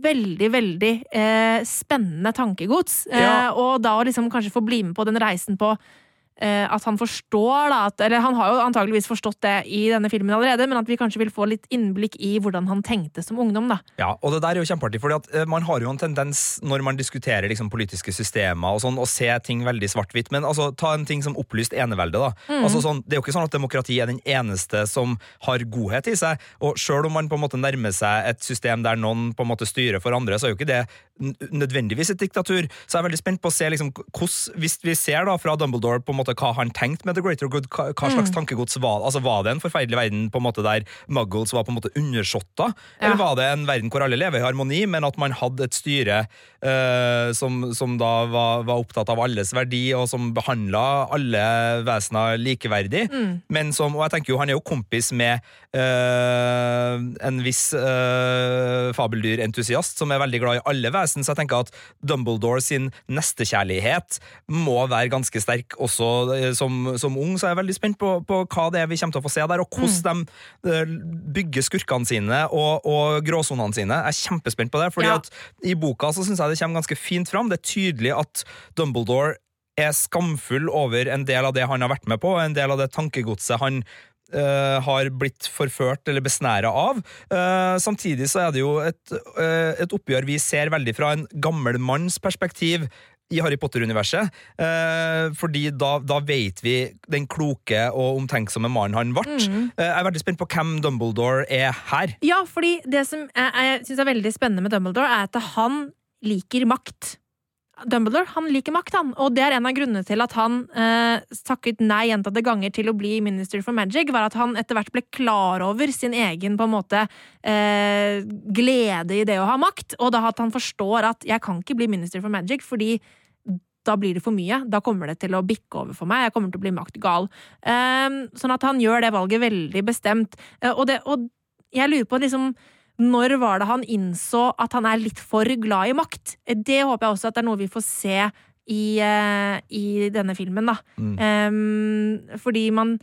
veldig, veldig eh, spennende tankegods. Eh, Ja. og da å liksom kanskje få bli med på den reisen på eh, at han forstår, da at, Eller han har jo antageligvis forstått det i denne filmen allerede, men at vi kanskje vil få litt innblikk i hvordan han tenkte som ungdom, da. Ja, og det der er jo kjempeartig, fordi at eh, man har jo en tendens når man diskuterer liksom politiske systemer og sånn, å se ting veldig svart-hvitt. Men altså, ta en ting som opplyst enevelde, da. Altså, sånn, det er jo ikke sånn at demokrati er den eneste som har godhet i seg. Og sjøl om man på en måte nærmer seg et system der noen på en måte styrer for andre, så er jo ikke det nødvendigvis et diktatur. Så jeg er veldig spent på å se liksom, hvordan, hvis vi ser da fra Dumbledore på en måte hva han tenkte med The Greater Good, hva, hva slags tankegods var altså Var det en forferdelig verden på en måte der muggles var på en måte undersåtta? Eller Ja. var det en verden hvor alle lever i harmoni, men at man hadde et styre uh, som, som da var, var opptatt av alles verdi, og som behandla alle vesener likeverdig? Men som, og jeg tenker jo, han er jo kompis med uh, en viss uh, fabeldyrentusiast som er veldig glad i alle vesen, så jeg tenker at Dumbledore sin nestekjærlighet må være ganske sterk også eh, som, som ung, så er jeg veldig spent på, på hva det er vi kommer til å få se der, og hvordan de eh, bygger skurkene sine og, og gråsonene sine. Jeg er kjempespent på det, fordi Ja. at i boka så syns jeg det kommer ganske fint fram. Det er tydelig at Dumbledore er skamfull over en del av det han har vært med på, en del av det tankegodset han uh, har blitt forført eller besnæra av. Uh, samtidig så er det jo et, uh, et oppgjør vi ser veldig fra en gammel manns perspektiv i Harry Potter-universet. Eh, fordi da, da vet vi den kloke og omtenksomme mannen han ble. Eh, jeg er veldig spent på hvem Dumbledore er her. Ja, fordi det som jeg, jeg syns er veldig spennende med Dumbledore, er at han liker makt. Dumbledore han liker makt, han. Og det er en av grunnene til at han eh, takket nei gjentatte ganger til å bli Minister for Magic, var at han etter hvert ble klar over sin egen på en måte eh, glede i det å ha makt, og da at han forstår at jeg kan ikke bli Minister for Magic fordi da blir det for mye. Da kommer det til å bikke over for meg. Jeg kommer til å bli maktgal. Um, sånn at han gjør det valget veldig bestemt. Eh, og, det, og jeg lurer på liksom når var det han innså at han er litt for glad i makt? Eh, Det håper jeg også at det er noe vi får se i, eh, i denne filmen, da. Mm. fordi man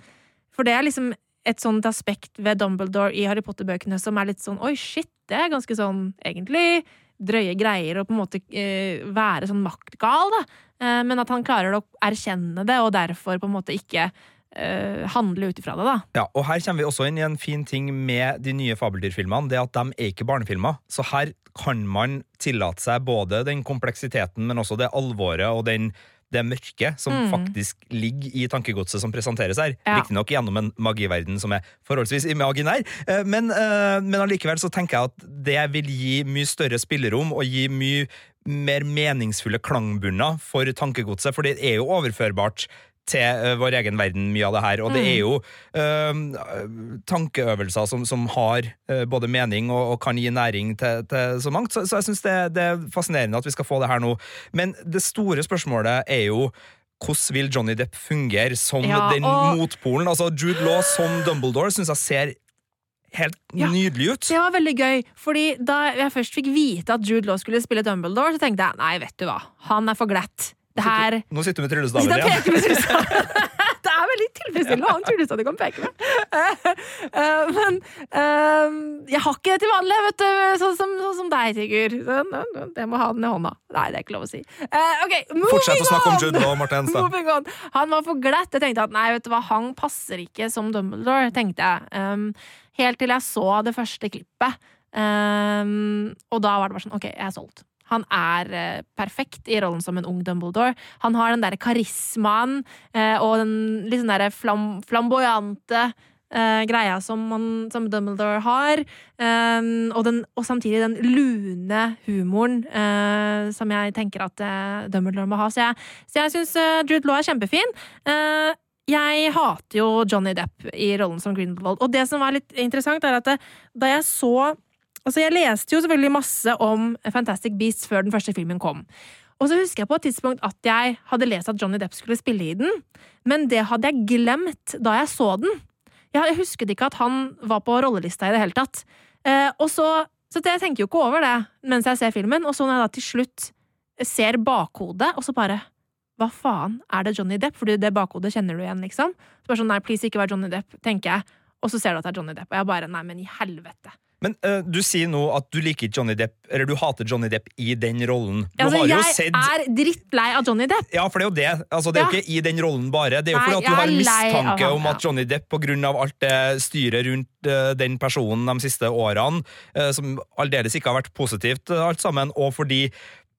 For det er liksom et sånt aspekt ved Dumbledore i Harry Potter-bøkene som er litt sånn oi, shit, det er ganske sånn egentlig drøye greier og på en måte eh, være sånn maktgal, da. Eh, men at han klarer å erkjenne det, og derfor på en måte ikke eh, handle ut ifra det, da. Ja, og Her kommer vi også inn i en fin ting med de nye fabeldyrfilmene. Det at de er ikke barnefilmer. Så her kan man tillate seg både den kompleksiteten, men også det alvoret og den, det mørke som faktisk ligger i tankegodset som presenteres her. Ja. Riktignok gjennom en magiverden som er forholdsvis imaginær, eh, men, eh, men allikevel så tenker jeg at det vil gi mye større spillerom og gi mye mer meningsfulle klangbunner for tankegodset, for det er jo overførbart til eh, vår egen verden, mye av det her. Og det er jo øh, tankeøvelser som, som har øh, både mening og, og kan gi næring til, til så mangt. Så, så jeg syns det, det er fascinerende at vi skal få det her nå. Men det store spørsmålet er jo hvordan vil Johnny Depp fungere som Ja, den motpolen? Altså Jude Law som Dumbledore syns jeg ser helt Ja. nydelig ut. Det var veldig gøy, fordi da jeg først fikk vite at Jude Law skulle spille Dumbledore, så tenkte jeg nei, vet du hva, han er for glatt. Det her Nå sitter du med tryllestaven igjen. Det er veldig tilfredsstillende å ha en tryllestav du kan peke med. Eh, eh, Men eh, jeg har ikke det til vanlig, vet du, sånn som, sånn som deg, Sigurd. Så, Jeg må ha den i hånda. Nei, det er ikke lov å si. Okay, Fortsett å snakke om Judd Jude Law, Marte Henstad. Han var for glatt. Jeg tenkte at nei, vet du hva, han passer ikke som Dumbledore, tenkte jeg. Helt til jeg så det første klippet. Og da var det bare sånn, ok, jeg er solgt. Han er eh, perfekt i rollen som en ung Dumbledore. Han har den derre karismaen eh, og den litt sånn derre flam, flamboyante eh, greia som, man, som Dumbledore har. Um, og, den, og samtidig den lune humoren eh, som jeg tenker at eh, Dumbledore må ha. Så jeg, så jeg syns uh, Jude Law er kjempefin. Jeg hater jo Johnny Depp i rollen som Grindelwald. Og det som var litt interessant, er at da jeg så Altså, jeg leste jo selvfølgelig masse om Fantastic Beasts før den første filmen kom. Og så husker jeg på et tidspunkt at jeg hadde lest at Johnny Depp skulle spille i den, men det hadde jeg glemt da jeg så den. Jeg, husket ikke at han var på rollelista i det hele tatt. Eh, og så, så jeg tenker jo ikke over det mens jeg ser filmen, og så når jeg da til slutt ser bakhodet, og så bare hva faen, er det Johnny Depp? Fordi det bakhodet kjenner du igjen, liksom. Så bare sånn, nei, please, ikke vær Johnny Depp, tenker jeg. Og så ser du at det er Johnny Depp, og jeg bare, nei, men i helvete. Men uh, du sier nå at du liker Johnny Depp, eller du hater Johnny Depp i den rollen. Du Altså, har jo jeg sett er drittlei av Johnny Depp. Ja, for det er jo det. Altså, det er jo Ja. ikke i den rollen bare. Det er jo fordi at du har mistanke han, om at Johnny Depp, på grunn av alt det styret rundt uh, den personen de siste årene, uh, som aldeles ikke har vært positivt, alt sammen, og fordi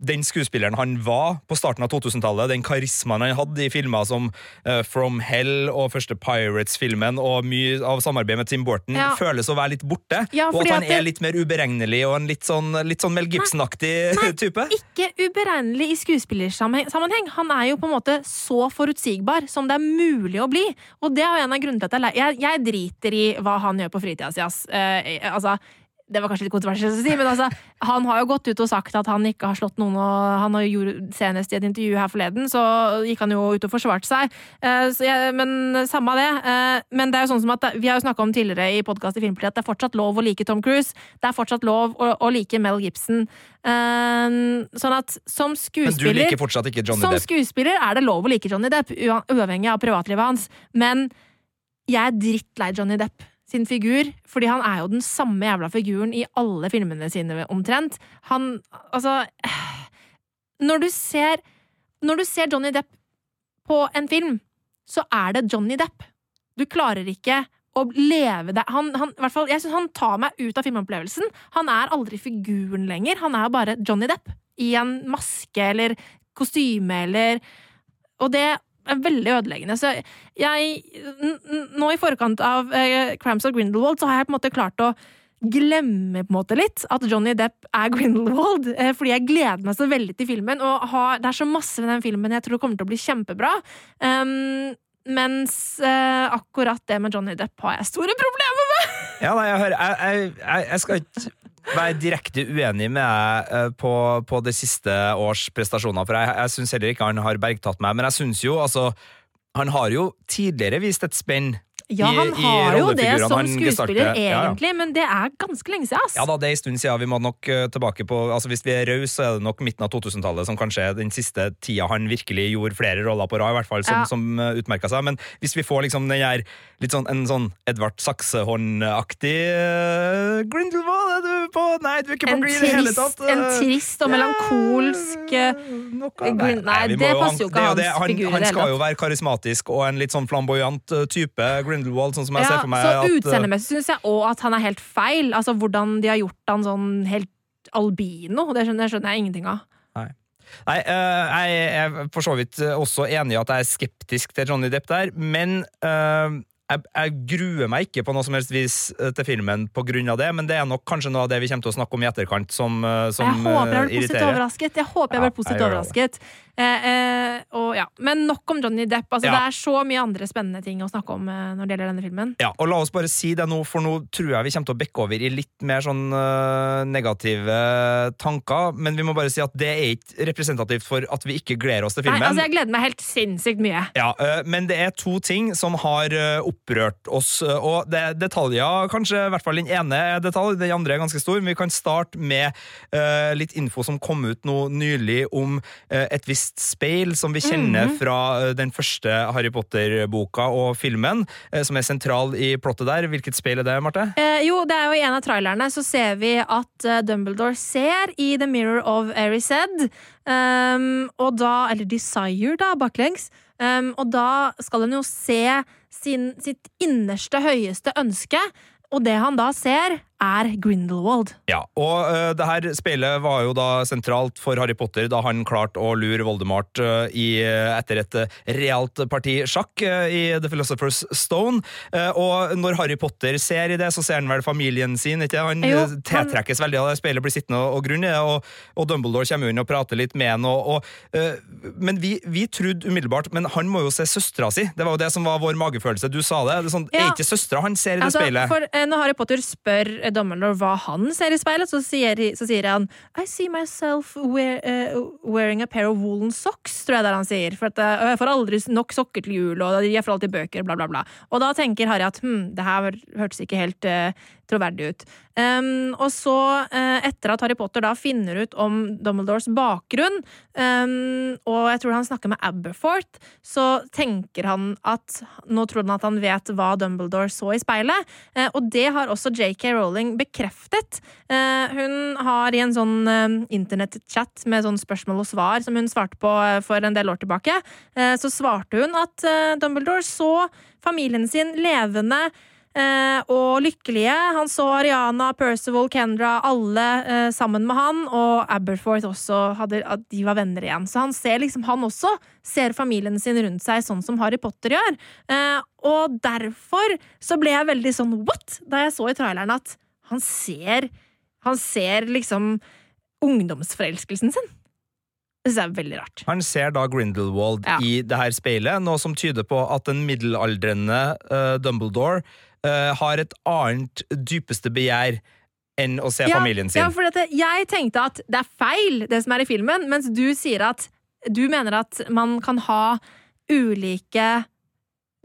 den skuespilleren han var på starten av 2000-tallet, den karismaen han hadde i filmer som uh, From Hell og første Pirates-filmen, og mye av samarbeidet med Tim Borton, Ja. føles å være litt borte. Ja, og at han er litt mer uberegnelig og en litt sånn, litt sånn Mel Gibson-aktig type. Ikke uberegnelig i skuespillersammenheng. Han er jo på en måte så forutsigbar som det er mulig å bli. Og det er jo en av grunnene til at jeg, jeg, jeg driter i hva han gjør på fritida si, ass. Uh, altså, det var kanskje litt kontroversielt å si, men altså, han har jo gått ut og sagt at han ikke har slått noen, og han har gjort senest i et intervju her forleden, så gikk han jo ut og forsvarte seg. Uh, så jeg, men samme av det. Uh, men det er jo sånn som at vi har jo snakka om tidligere i podkast i Filmpolitiet at det er fortsatt lov å like Tom Cruise. Det er fortsatt lov å, å like Mel Gibson. Uh, sånn at som skuespiller Men du liker fortsatt ikke Johnny som Depp. skuespiller er det lov å like Johnny Depp, uavhengig av privatlivet hans. Men jeg er drittlei Johnny Depp sin figur, fordi han er jo den samme jævla figuren i alle filmene sine, omtrent. Han Altså Når du ser Når du ser Johnny Depp på en film, så er det Johnny Depp. Du klarer ikke å leve det han, han, fall, Jeg synes han tar meg ut av filmopplevelsen. Han er aldri figuren lenger. Han er bare Johnny Depp i en maske eller kostyme eller Og det er veldig ødeleggende. Så jeg Nå i forkant av eh, Crimes of Grindelwald så har jeg på en måte klart å glemme på en måte litt at Johnny Depp er Grindelwald, eh, fordi jeg gleder meg så veldig til filmen. Og har, det er så masse med den filmen jeg tror kommer til å bli kjempebra. Um, mens eh, akkurat det med Johnny Depp har jeg store problemer med! Ja, nei, jeg, hører, jeg, jeg, jeg skal ikke være direkte uenig med deg eh, på, på det siste års prestasjoner, for jeg, jeg syns heller ikke han har bergtatt meg. Men jeg syns jo, altså Han har jo tidligere vist et spenn. Ja, han i har jo det som skuespiller, skuespiller, Ja, ja. egentlig, men det er ganske lenge siden, ass. Ja da, det er en stund siden. Vi må nok eh, tilbake på altså Hvis vi er rause, så er det nok midten av 2000-tallet som kanskje er den siste tida han virkelig gjorde flere roller på rad, i hvert fall, som, Ja. som uh, utmerka seg. Men hvis vi får liksom den her litt sånn, en sånn Edvard Saksehånd-aktig uh, Grindelwald, er du på Nei, du er ikke på En Green i det hele tatt. tatt. en eh, trist og melankolsk uh, noe, Nei, nei, vi det passer jo ikke hans han, figur i det Han skal jo være karismatisk og en litt sånn flamboyant type. type Grindelwald, sånn som jeg Ja, ser for meg. så uh, utseendemessig syns jeg òg at han er helt feil. Altså hvordan de har gjort han sånn helt albino. Det skjønner, det skjønner jeg ingenting av. Nei, eh, jeg er for så vidt eh, også enig i at jeg er skeptisk til Johnny Depp der, men eh, jeg, jeg gruer meg ikke på noe som helst vis eh, til filmen av det, men det er nok kanskje noe av det vi kommer til å snakke om i etterkant som, eh, som jeg håper jeg eh, blir positivt overrasket. Jeg håper jeg blir positivt jeg overrasket. Eh, eh, og ja, Men nok om Johnny Depp. Altså, Ja. Det er så mye andre spennende ting å snakke om eh, når det gjelder denne filmen. Ja, og la oss bare si det nå, for nå tror jeg vi kommer til å bekke over i litt mer sånn uh, negative tanker. Men vi må bare si at det er ikke representativt for at vi ikke gleder oss til filmen. Nei, altså, jeg gleder meg helt sinnssykt mye. Ja, uh, Men det er to ting som har uh, opprørt oss, og det er detaljer, kanskje i hvert fall den ene er detalj, den andre er ganske stor, men vi kan starte med litt info som kom ut nå nylig om et visst speil som vi kjenner Mhm. fra øh, den første Harry Potter-boka og filmen, øh, som er sentral i plottet der. Hvilket speil er det, Marte? Eh, jo, det er jo i en av trailerne så ser vi at eh, Dumbledore ser i The Mirror of Erised. Um, og da Eller Desire, da, baklengs. Um, og da skal han jo se sin, sitt innerste, høyeste ønske. Og det han da ser, er Grindelwald. Ja, og uh, det her speilet var jo da sentralt for Harry Potter da han klarte å lure Voldemart uh, i, øh, etter et realt parti sjakk uh, i The Philosopher's Stone. Eh, og når Harry Potter ser i det, så ser han vel familien sin, ikke? Han Jo, tiltrekkes han... veldig av det speilet, blir sittende og, og grunne, og, og Dumbledore kommer inn og prater litt med han. Og, men vi, vi trodde umiddelbart Men han må jo se søstera si. Det var jo det som var vår magefølelse. Du sa det. det er, sånn, Ja. er ikke søstera han ser i det Altså, speilet? for eh, Når Harry Potter spør eh, Dumbledore hva han ser i speilet, så sier, så sier han I see myself wear, uh, wearing a pair of woolen socks, tror jeg det er han sier. For at, uh, jeg får aldri nok sokker til jul, og jeg får alltid bøker, bla, bla, bla. Og da tenker Harry at hm, det her hørtes ikke helt eh, troverdig ut. Um, og så, uh, etter at Harry Potter da finner ut om Dumbledores bakgrunn, um, og jeg tror han snakker med Aberforth, så tenker han at Nå tror han at han vet hva Dumbledore så i speilet, uh, og det har også JK Rowling bekreftet. Uh, hun har i en sånn internettchat med sånn spørsmål og svar som hun svarte på for en del år tilbake, så svarte hun at Dumbledore så familien sin levende og lykkelige. Han så Ariana, Percival, Kendra, alle eh, sammen med han, og Aberforth også, hadde, at de var venner igjen. Så han ser liksom, han også ser familien sin rundt seg sånn som Harry Potter gjør. Eh, og derfor så ble jeg veldig sånn what? Da jeg så i traileren at han ser Han ser liksom ungdomsforelskelsen sin. Det synes jeg er veldig rart. Han ser da Grindelwald Ja. i det her speilet, noe som tyder på at den middelaldrende uh, Dumbledore eh, har et annet dypeste begjær enn å se familien sin. Ja, for dette, jeg tenkte at det er feil, det som er i filmen, mens du sier at du mener at man kan ha ulike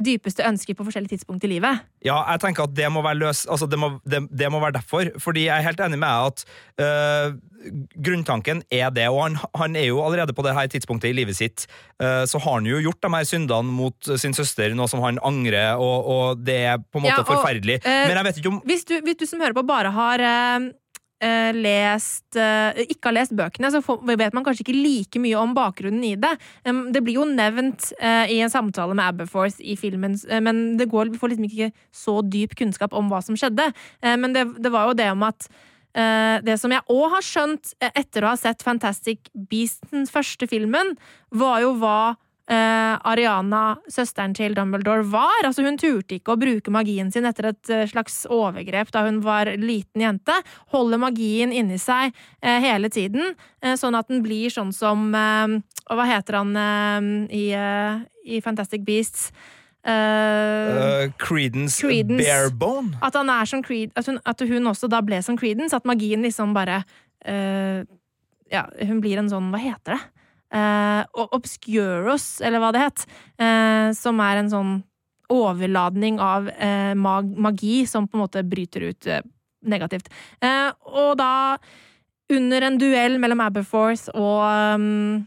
dypeste ønsker på forskjellige tidspunkt i livet. Ja, jeg tenker at det må være løs Altså, det må, det, det må være derfor. Fordi jeg er helt enig med deg at øh, grunntanken er det, og han, han er jo allerede på det her tidspunktet i livet sitt, øh, så har han jo gjort de her syndene mot sin søster, noe som han angrer, og, og det er på en måte Ja, og, forferdelig. øh, Men jeg vet ikke om Hvis du, hvis du som hører på bare har eh, lest eh, Ikke har lest bøkene, så vet man kanskje ikke like mye om bakgrunnen i det. Det blir jo nevnt eh, i en samtale med Aberforth i filmen, eh, men det går, vi får liksom ikke så dyp kunnskap om hva som skjedde. Eh, men det, det var jo det om at eh, det som jeg òg har skjønt eh, etter å ha sett Fantastic Beasts, den første filmen, var jo hva eh, Ariana, søsteren til Dumbledore, var. Altså Hun turte ikke å bruke magien sin etter et eh, slags overgrep da hun var liten jente. Holde magien inni seg uh, hele tiden, uh, sånn at den blir sånn som Og hva heter han i, i Fantastic Beasts? Credence, Creedence. Barebone at, han som Creed, at, hun, at hun også da ble som Creedence. At magien liksom bare Ja, hun blir en sånn Hva heter det? Eh, o- obscuros, eller hva det het. eh, som er en sånn overladning av eh, mag magi som på en måte bryter ut negativt. Og da, under en duell mellom Aberforth og,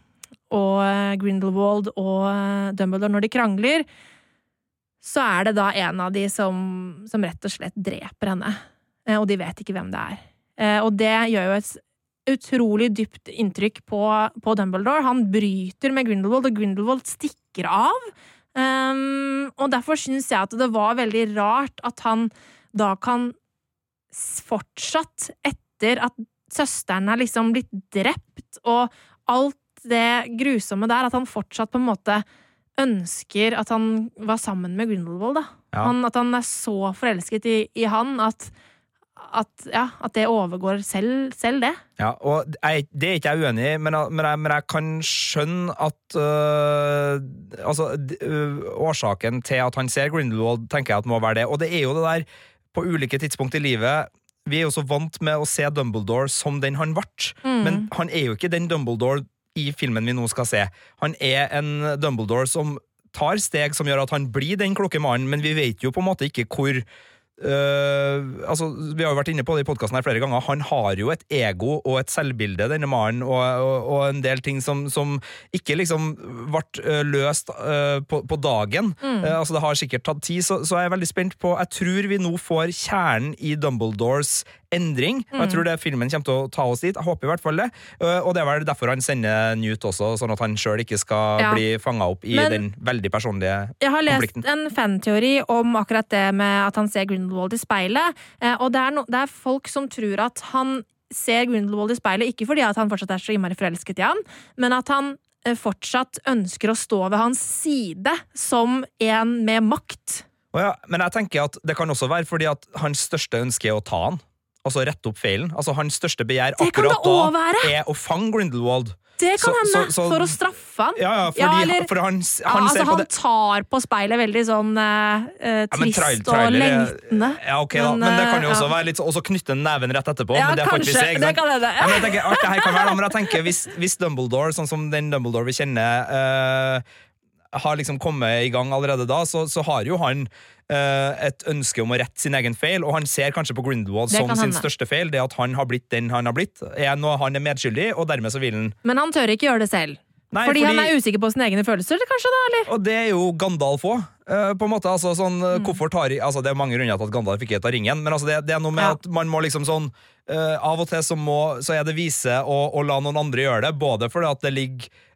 og Grindelwald og Dumbledore, når de krangler, så er det da en av de som, som rett og slett dreper henne. Og de vet ikke hvem det er. Og det gjør jo et utrolig dypt inntrykk på, på Dumbledore. Han bryter med Grindelwald, og Grindelwald stikker av. Um, og derfor syns jeg at det var veldig rart at han da kan fortsatt, etter at søsteren er liksom blitt drept, og alt det grusomme der, at han fortsatt på en måte ønsker at han var sammen med Grindelwald, da. Ja. Han, at han er så forelsket i, i han at at, ja, at det overgår selv, selv det. Ja, og jeg, Det er ikke jeg uenig i, men, men, men jeg kan skjønne at øh, Altså, øh, årsaken til at han ser Grindelwald, tenker jeg at må være det. Og det er jo det der på ulike tidspunkt i livet Vi er jo så vant med å se Dumbledore som den han ble, men han er jo ikke den Dumbledore i filmen vi nå skal se. Han er en Dumbledore som tar steg som gjør at han blir den kloke mannen, men vi vet jo på en måte ikke hvor øh, altså, Vi har jo vært inne på det i podkasten flere ganger. Han har jo et ego og et selvbilde, denne mannen, og, og, og en del ting som, som ikke liksom ble øh, løst uh, på, på dagen. Eh, altså, det har sikkert tatt tid, så, så jeg er veldig spent på Jeg tror vi nå får kjernen i Dumbledores endring. Og jeg tror det filmen kommer til å ta oss dit. Jeg håper i hvert fall det. Eh, Og det er vel derfor han sender Newt også, sånn at han sjøl ikke skal Ja. bli fanga opp i Men- den veldig personlige konflikten. Jeg har lest konflikten. en fanteori om akkurat det med at han ser Grindelwald i speilet. eh, Og det er, no, det er folk som tror at han ser Grindelwald i speilet ikke fordi at han fortsatt er så innmari forelsket i han, men at han eh, fortsatt ønsker å stå ved hans side som en med makt. Oh ja, men jeg tenker at det kan også være fordi at hans største ønske er å ta han. Altså rette opp feilen. Altså Hans største begjær Det akkurat det da være. er å fange Grindelwald. Det kan Så- hende! så- så- for å straffe han. Ja, ja, fordi, eller- for han, Ja, han altså, på han tar på speilet veldig sånn Ja, trist trail- og trailer og lengtende. Ja, ok da, Men, men det kan jo eh, også være litt så- også knytte neven rett etterpå. Ja, men det får ikke vi kanskje. se, ikke Det kan hende. Ja, men jeg tenker, alt det her kan være men jeg tenker hvis, hvis Dumbledore, sånn som den Dumbledore vi kjenner, eh, har liksom kommet i gang allerede da, så, så har jo han eh, et ønske om å rette sin egen feil, og han ser kanskje på Grindelwald som sin hende. største feil, det at han har blitt den han har blitt. Er nå han er medskyldig, og dermed så vil han Men han tør ikke gjøre det selv. Nei, fordi, han er usikker på sine egne følelser, kanskje? da, eller? Og det er jo Gandalf òg. på en måte, altså, sånn, Mm. hvorfor tar, altså, Det er mange grunner til at Gandalf ikke tar ringen, men altså, det, det er noe med Ja. at man må liksom sånn uh, Av og til så, må, så er det vise å, la noen andre gjøre det, både fordi at det ligger uh,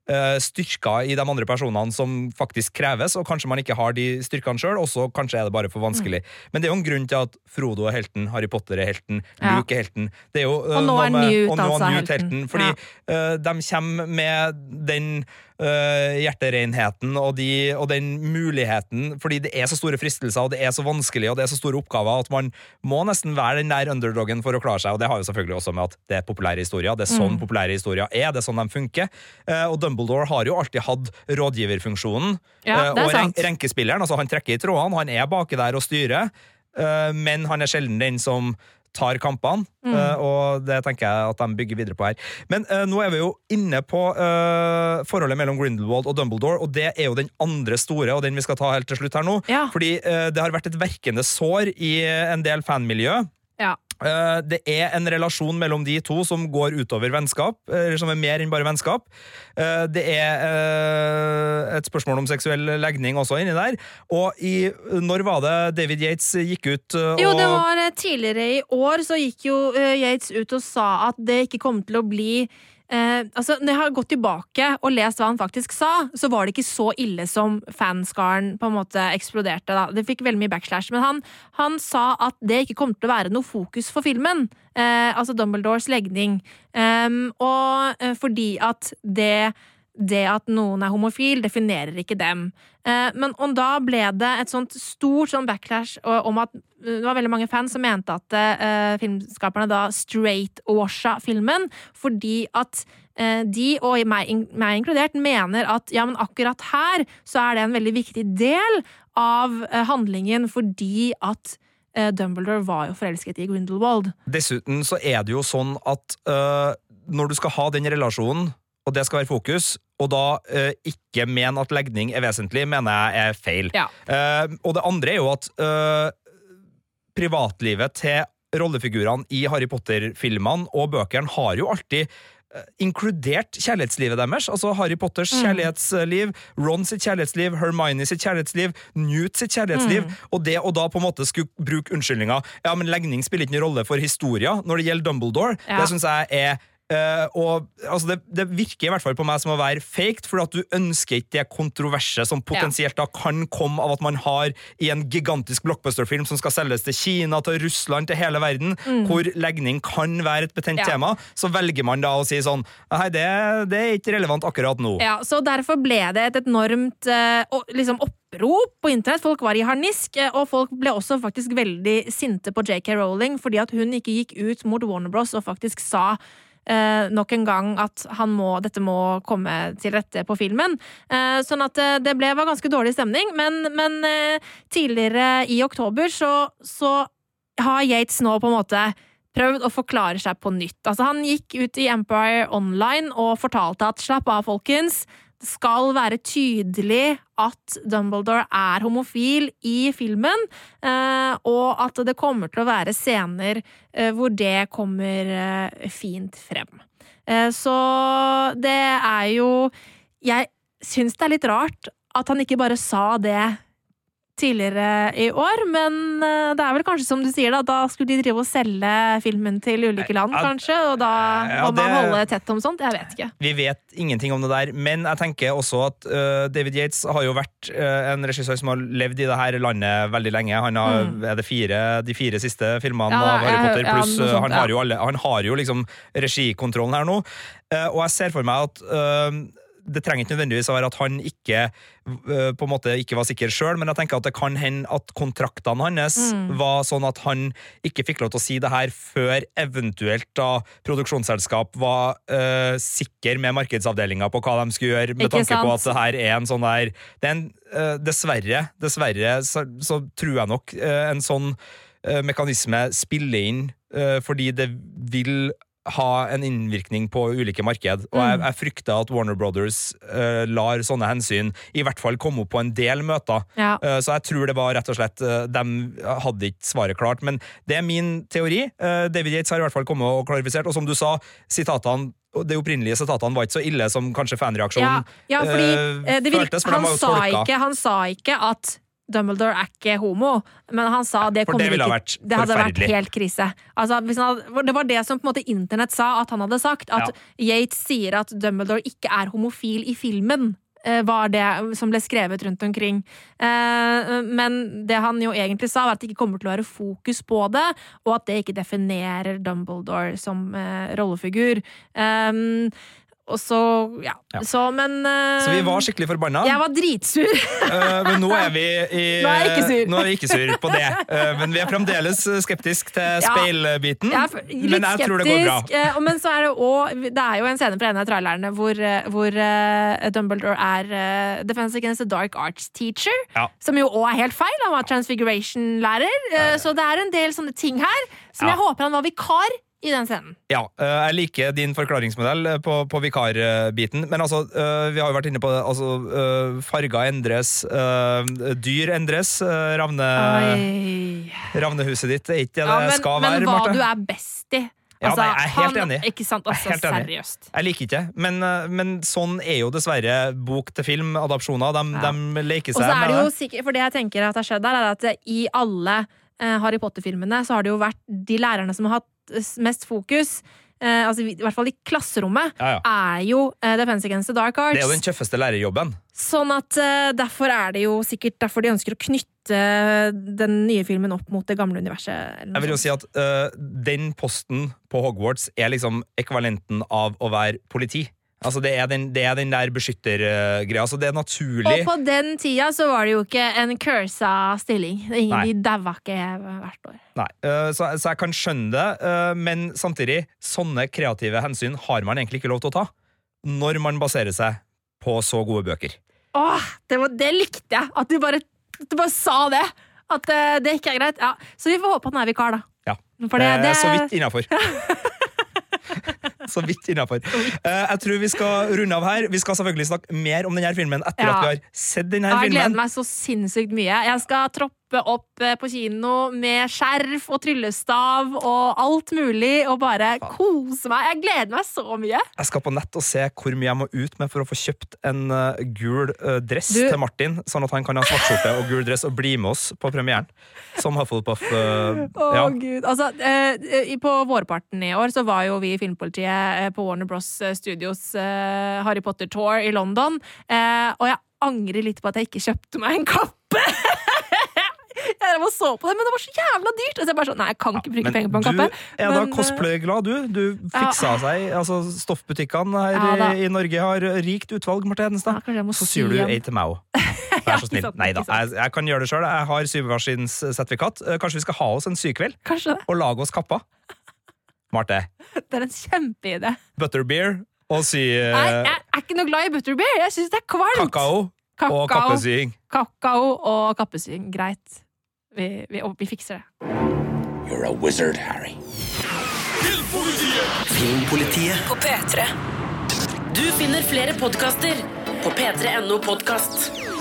styrker i de andre personene som faktisk kreves, og kanskje man ikke har de styrkene sjøl, og så kanskje er det bare for vanskelig. Men det er jo en grunn til at Frodo er helten, Harry Potter er helten, Ja. Luke er helten. Det er jo, eh, Og nå er Newt altså helten. Fordi Ja. eh, de kommer med den uh, hjerterenheten og, de, og den muligheten, fordi det er så store fristelser, og det er så vanskelig, og det er så store oppgaver, at man må nesten være den der underdogen for å klare seg, og det har jo selvfølgelig også med at det er populære historier. Det er sånn populære historier er, det er sånn de funker. Eh, og Dumbledore har jo alltid hatt rådgiverfunksjonen, Ja, eh, og ren renkespilleren, altså han trekker i trådene, han er baki der og styrer, eh, men han er sjelden den som tar kampene, Mm. eh, og det tenker jeg at de bygger videre på her. Men uh, nå er vi jo inne på uh, forholdet mellom Grindelwald og Dumbledore, og det er jo den andre store, og den vi skal ta helt til slutt her nå. Ja. Fordi uh, det har vært et verkende sår i en del fanmiljø. Ja. Eh, Det er en relasjon mellom de to som går utover vennskap, eller som er mer enn bare vennskap. Eh, Det er eh, et spørsmål om seksuell legning også inni der. Og i, når var det David Yates gikk ut eh, og Jo, det var eh, tidligere i år så gikk jo eh, Yates ut og sa at det ikke kom til å bli eh, altså, Når jeg har gått tilbake og lest hva han faktisk sa, så var det ikke så ille som fanskaren på en måte eksploderte. Da. Det fikk veldig mye backslash. Men han, han sa at det ikke kom til å være noe fokus for filmen. Eh, altså Dumbledores legning. Em, og eh, fordi at det det at noen er homofil, definerer ikke dem. Eh, men og da ble det et sånt stort sånn backlash om at eh, det var veldig mange fans som mente at eh, filmskaperne da straight-washa filmen, fordi at eh, de, og meg, meg inkludert, mener at ja, men akkurat her så er det en veldig viktig del av eh, handlingen fordi at Dumbledore var jo forelsket i Grindelwald. Dessuten så er det jo sånn at når du skal ha den relasjonen, og det skal være fokus, og da eh, ikke mene at legning er vesentlig, mener jeg er feil. Ja. Eh, og det andre er jo at eh, privatlivet til rollefigurene i Harry Potter-filmene og bøkene har jo alltid eh, inkludert kjærlighetslivet deres. Altså Harry Potters kjærlighetsliv, Ron sitt kjærlighetsliv, Hermione sitt kjærlighetsliv, Newt sitt kjærlighetsliv. Og det å da på en måte skulle bruke unnskyldninga Ja, men legning spiller ikke noen rolle for historia når det gjelder Dumbledore, Ja. det syns jeg er eh, og altså det, det virker i hvert fall på meg som å være faked, for at du ønsker ikke det kontroverset som potensielt da kan komme av at man har i en gigantisk blockbuster-film som skal selges til Kina, til Russland, til hele verden, hvor legning kan være et betent Mm. Ja. tema, så velger man da å si sånn Nei, det, det er ikke relevant akkurat nå. Ja, så derfor ble det et enormt uh, liksom opprop på internett. Folk var i harnisk, eh, og folk ble også faktisk veldig sinte på JK Rowling fordi at hun ikke gikk ut mot Warner Bros og faktisk sa eh, nok en gang at må, dette må komme til rette på filmen. Eh, sånn at eh, det ble, var ganske dårlig stemning. Men, men eh, tidligere i oktober så, så har Yates nå på en måte prøvd å forklare seg på nytt. Altså, han gikk ut i Empire Online og fortalte at slapp av, folkens. Det skal være tydelig at Dumbledore er homofil i filmen, eh, og at det kommer til å være scener eh, hvor det kommer eh, fint frem. Så det er jo Jeg syns det er litt rart at han ikke bare sa det tidligere i år, men eh, det er vel kanskje som du sier, da, da skulle de drive og selge filmen til ulike land, kanskje, og da ja, må man holde tett om sånt? Jeg vet ikke. Vi vet ingenting om det der, men jeg tenker også at uh, David Yates har jo vært uh, en regissør som har levd i det her landet veldig lenge. Han har, er det fire, De fire siste filmene Mm. Ja, av Harry Potter, pluss øh, han, har jo alle, han har jo liksom regikontrollen her nå. uh, og jeg ser for meg at det trenger ikke nødvendigvis å være at han ikke øh, på en måte ikke var sikker sjøl, men jeg tenker at det kan hende at kontraktene hans Mm. var sånn at han ikke fikk lov til å si det her før eventuelt da produksjonsselskap var uh, sikker med markedsavdelinga på hva de skulle gjøre, med Ikke tanke på at det her er en sånn der det er en, uh, Dessverre, dessverre så, så tror jeg nok uh, en sånn mekanisme spiller inn fordi det vil ha en innvirkning på ulike marked. Og jeg, jeg frykter at Warner Brothers uh, lar sånne hensyn i hvert fall komme opp på en del møter. Ja. Uh, Så jeg tror det var rett og slett uh, De hadde ikke svaret klart. Men det er min teori. Eh, David Yates har i hvert fall kommet og klarifisert. Og som du sa, sitatene de opprinnelige sitatene var ikke så ille som kanskje fanreaksjonen ja fordi eh, eh, det virker, føltes, for de han, var jo sa tolka. ikke, han sa ikke at Dumbledore er ikke homo, men han sa det For det ville ha vært Det hadde vært helt krise. Altså, hadde, det var det som på en måte internett sa at han hadde sagt. At Yates sier at Dumbledore ikke er homofil i filmen. eh, Var det som ble skrevet rundt omkring. Eh, Men det han jo egentlig sa, var at det ikke kommer til å være fokus på det, og at det ikke definerer Dumbledore som eh, rollefigur. Og så, ja. Ja. Så, men uh, Så vi var skikkelig forbanna. Jeg var dritsur. uh, men nå er vi i Nå er jeg ikke sur. Nå er vi ikke sur på det. Uh, men vi er fremdeles skeptisk til Ja. speilbiten. Men jeg tror det går bra. eh, Men så er det òg Det er jo en scene fra en av trailerne hvor, hvor Dumbledore er Defense Against the Dark Arts teacher. Ja. Som jo òg er helt feil. Han var transfiguration-lærer. Så det er en del sånne ting her som jeg håper han var vikar i den scenen. Ja, eh, jeg liker din forklaringsmodell eh, på, på vikarbiten. Men altså, eh, vi har jo vært inne på det. Altså, farger endres, dyr endres. Ravne, ravnehuset ditt er ikke det Ja, det men, skal men være, hva Marte. du er best i. Ja, Altså, nei, jeg er helt han- enig. Ikke sant? Jeg Altså, enig. seriøst. Jeg liker ikke, men, men sånn er jo dessverre bok til film-adopsjoner. De, Ja. de leker seg så med det sikkert, for det jeg tenker at har skjedd der, er at i alle Harry Potter-filmene så har det jo vært de lærerne som har hatt eh, mest fokus, eh, altså i hvert fall i klasserommet, Ja, ja. er jo eh, Defense Against the Dark Arts. Det er jo den tøffeste lærerjobben. Sånn at eh, derfor er det jo sikkert derfor de ønsker å knytte den nye filmen opp mot det gamle universet. Jeg vil jo si at uh, den posten på Hogwarts er liksom ekvivalenten av å være politi. Altså Det er den, det er den der beskyttergreia. Så det er naturlig. Og på den tida så var det jo ikke en cursa stilling. Ingen, Nei. de daua ikke hvert år. Nei, eh, så, så jeg kan skjønne det, eh, men samtidig, sånne kreative hensyn har man egentlig ikke lov til å ta når man baserer seg på så gode bøker. Åh, det, var, det likte jeg! At du bare, du bare sa det! At eh, det ikke er greit. Ja. Så vi får håpe at han er vikar, da. Ja. For det, det er Så vidt innafor. så vidt innafor. Eh, jeg tror vi skal runde av her. Vi skal selvfølgelig snakke mer om denne filmen etter Ja. at vi har sett denne filmen jeg gleder meg så sinnssykt mye. Jeg skal troppe opp eh, på kino med skjerf og tryllestav og alt mulig, og bare kose meg. Jeg gleder meg så mye. Jeg skal på nett og se hvor mye jeg må ut med for å få kjøpt en uh, gul uh, dress Du- til Martin, sånn at han kan ha svartskjorte og gul dress og bli med oss på premieren. Som Hufflepuff. eh, Å, ja. Gud. Altså, uh, på vårparten i år så var jo vi i Filmpolitiet på Warner Bros. Studios Harry Potter Tour i London, og jeg angrer litt på at jeg ikke kjøpte meg en kappe! drev og så på det, men det var så jævla dyrt! Og så jeg bare sånn, nei, jeg kan ikke bruke ja, penger på en kappe. Du er da eh, cosplay-glad, du. Du fiksa seg. Altså, Stoffbutikkene her Ja, i Norge har rikt utvalg, Marte Hedenstad. Ja, jeg Så sy syr du ei til meg òg. Vær så snill. Nei da, jeg, jeg kan gjøre det sjøl. Jeg har syvemaskinssertifikat. Eh, Kanskje vi skal ha oss en sykveld og lage oss kapper? Marte. Det er en kjempeidé. Butterbeer og sy eh, Nei, jeg er ikke noe glad i butterbeer. Jeg syns det er kvalmt. kakao og kappesying. Kakao og kappesying. Greit. Vi, vi, vi fikser det. You're a wizard, Harry. Filmpolitiet. På P3. Du finner flere podkaster på p3.no podkast.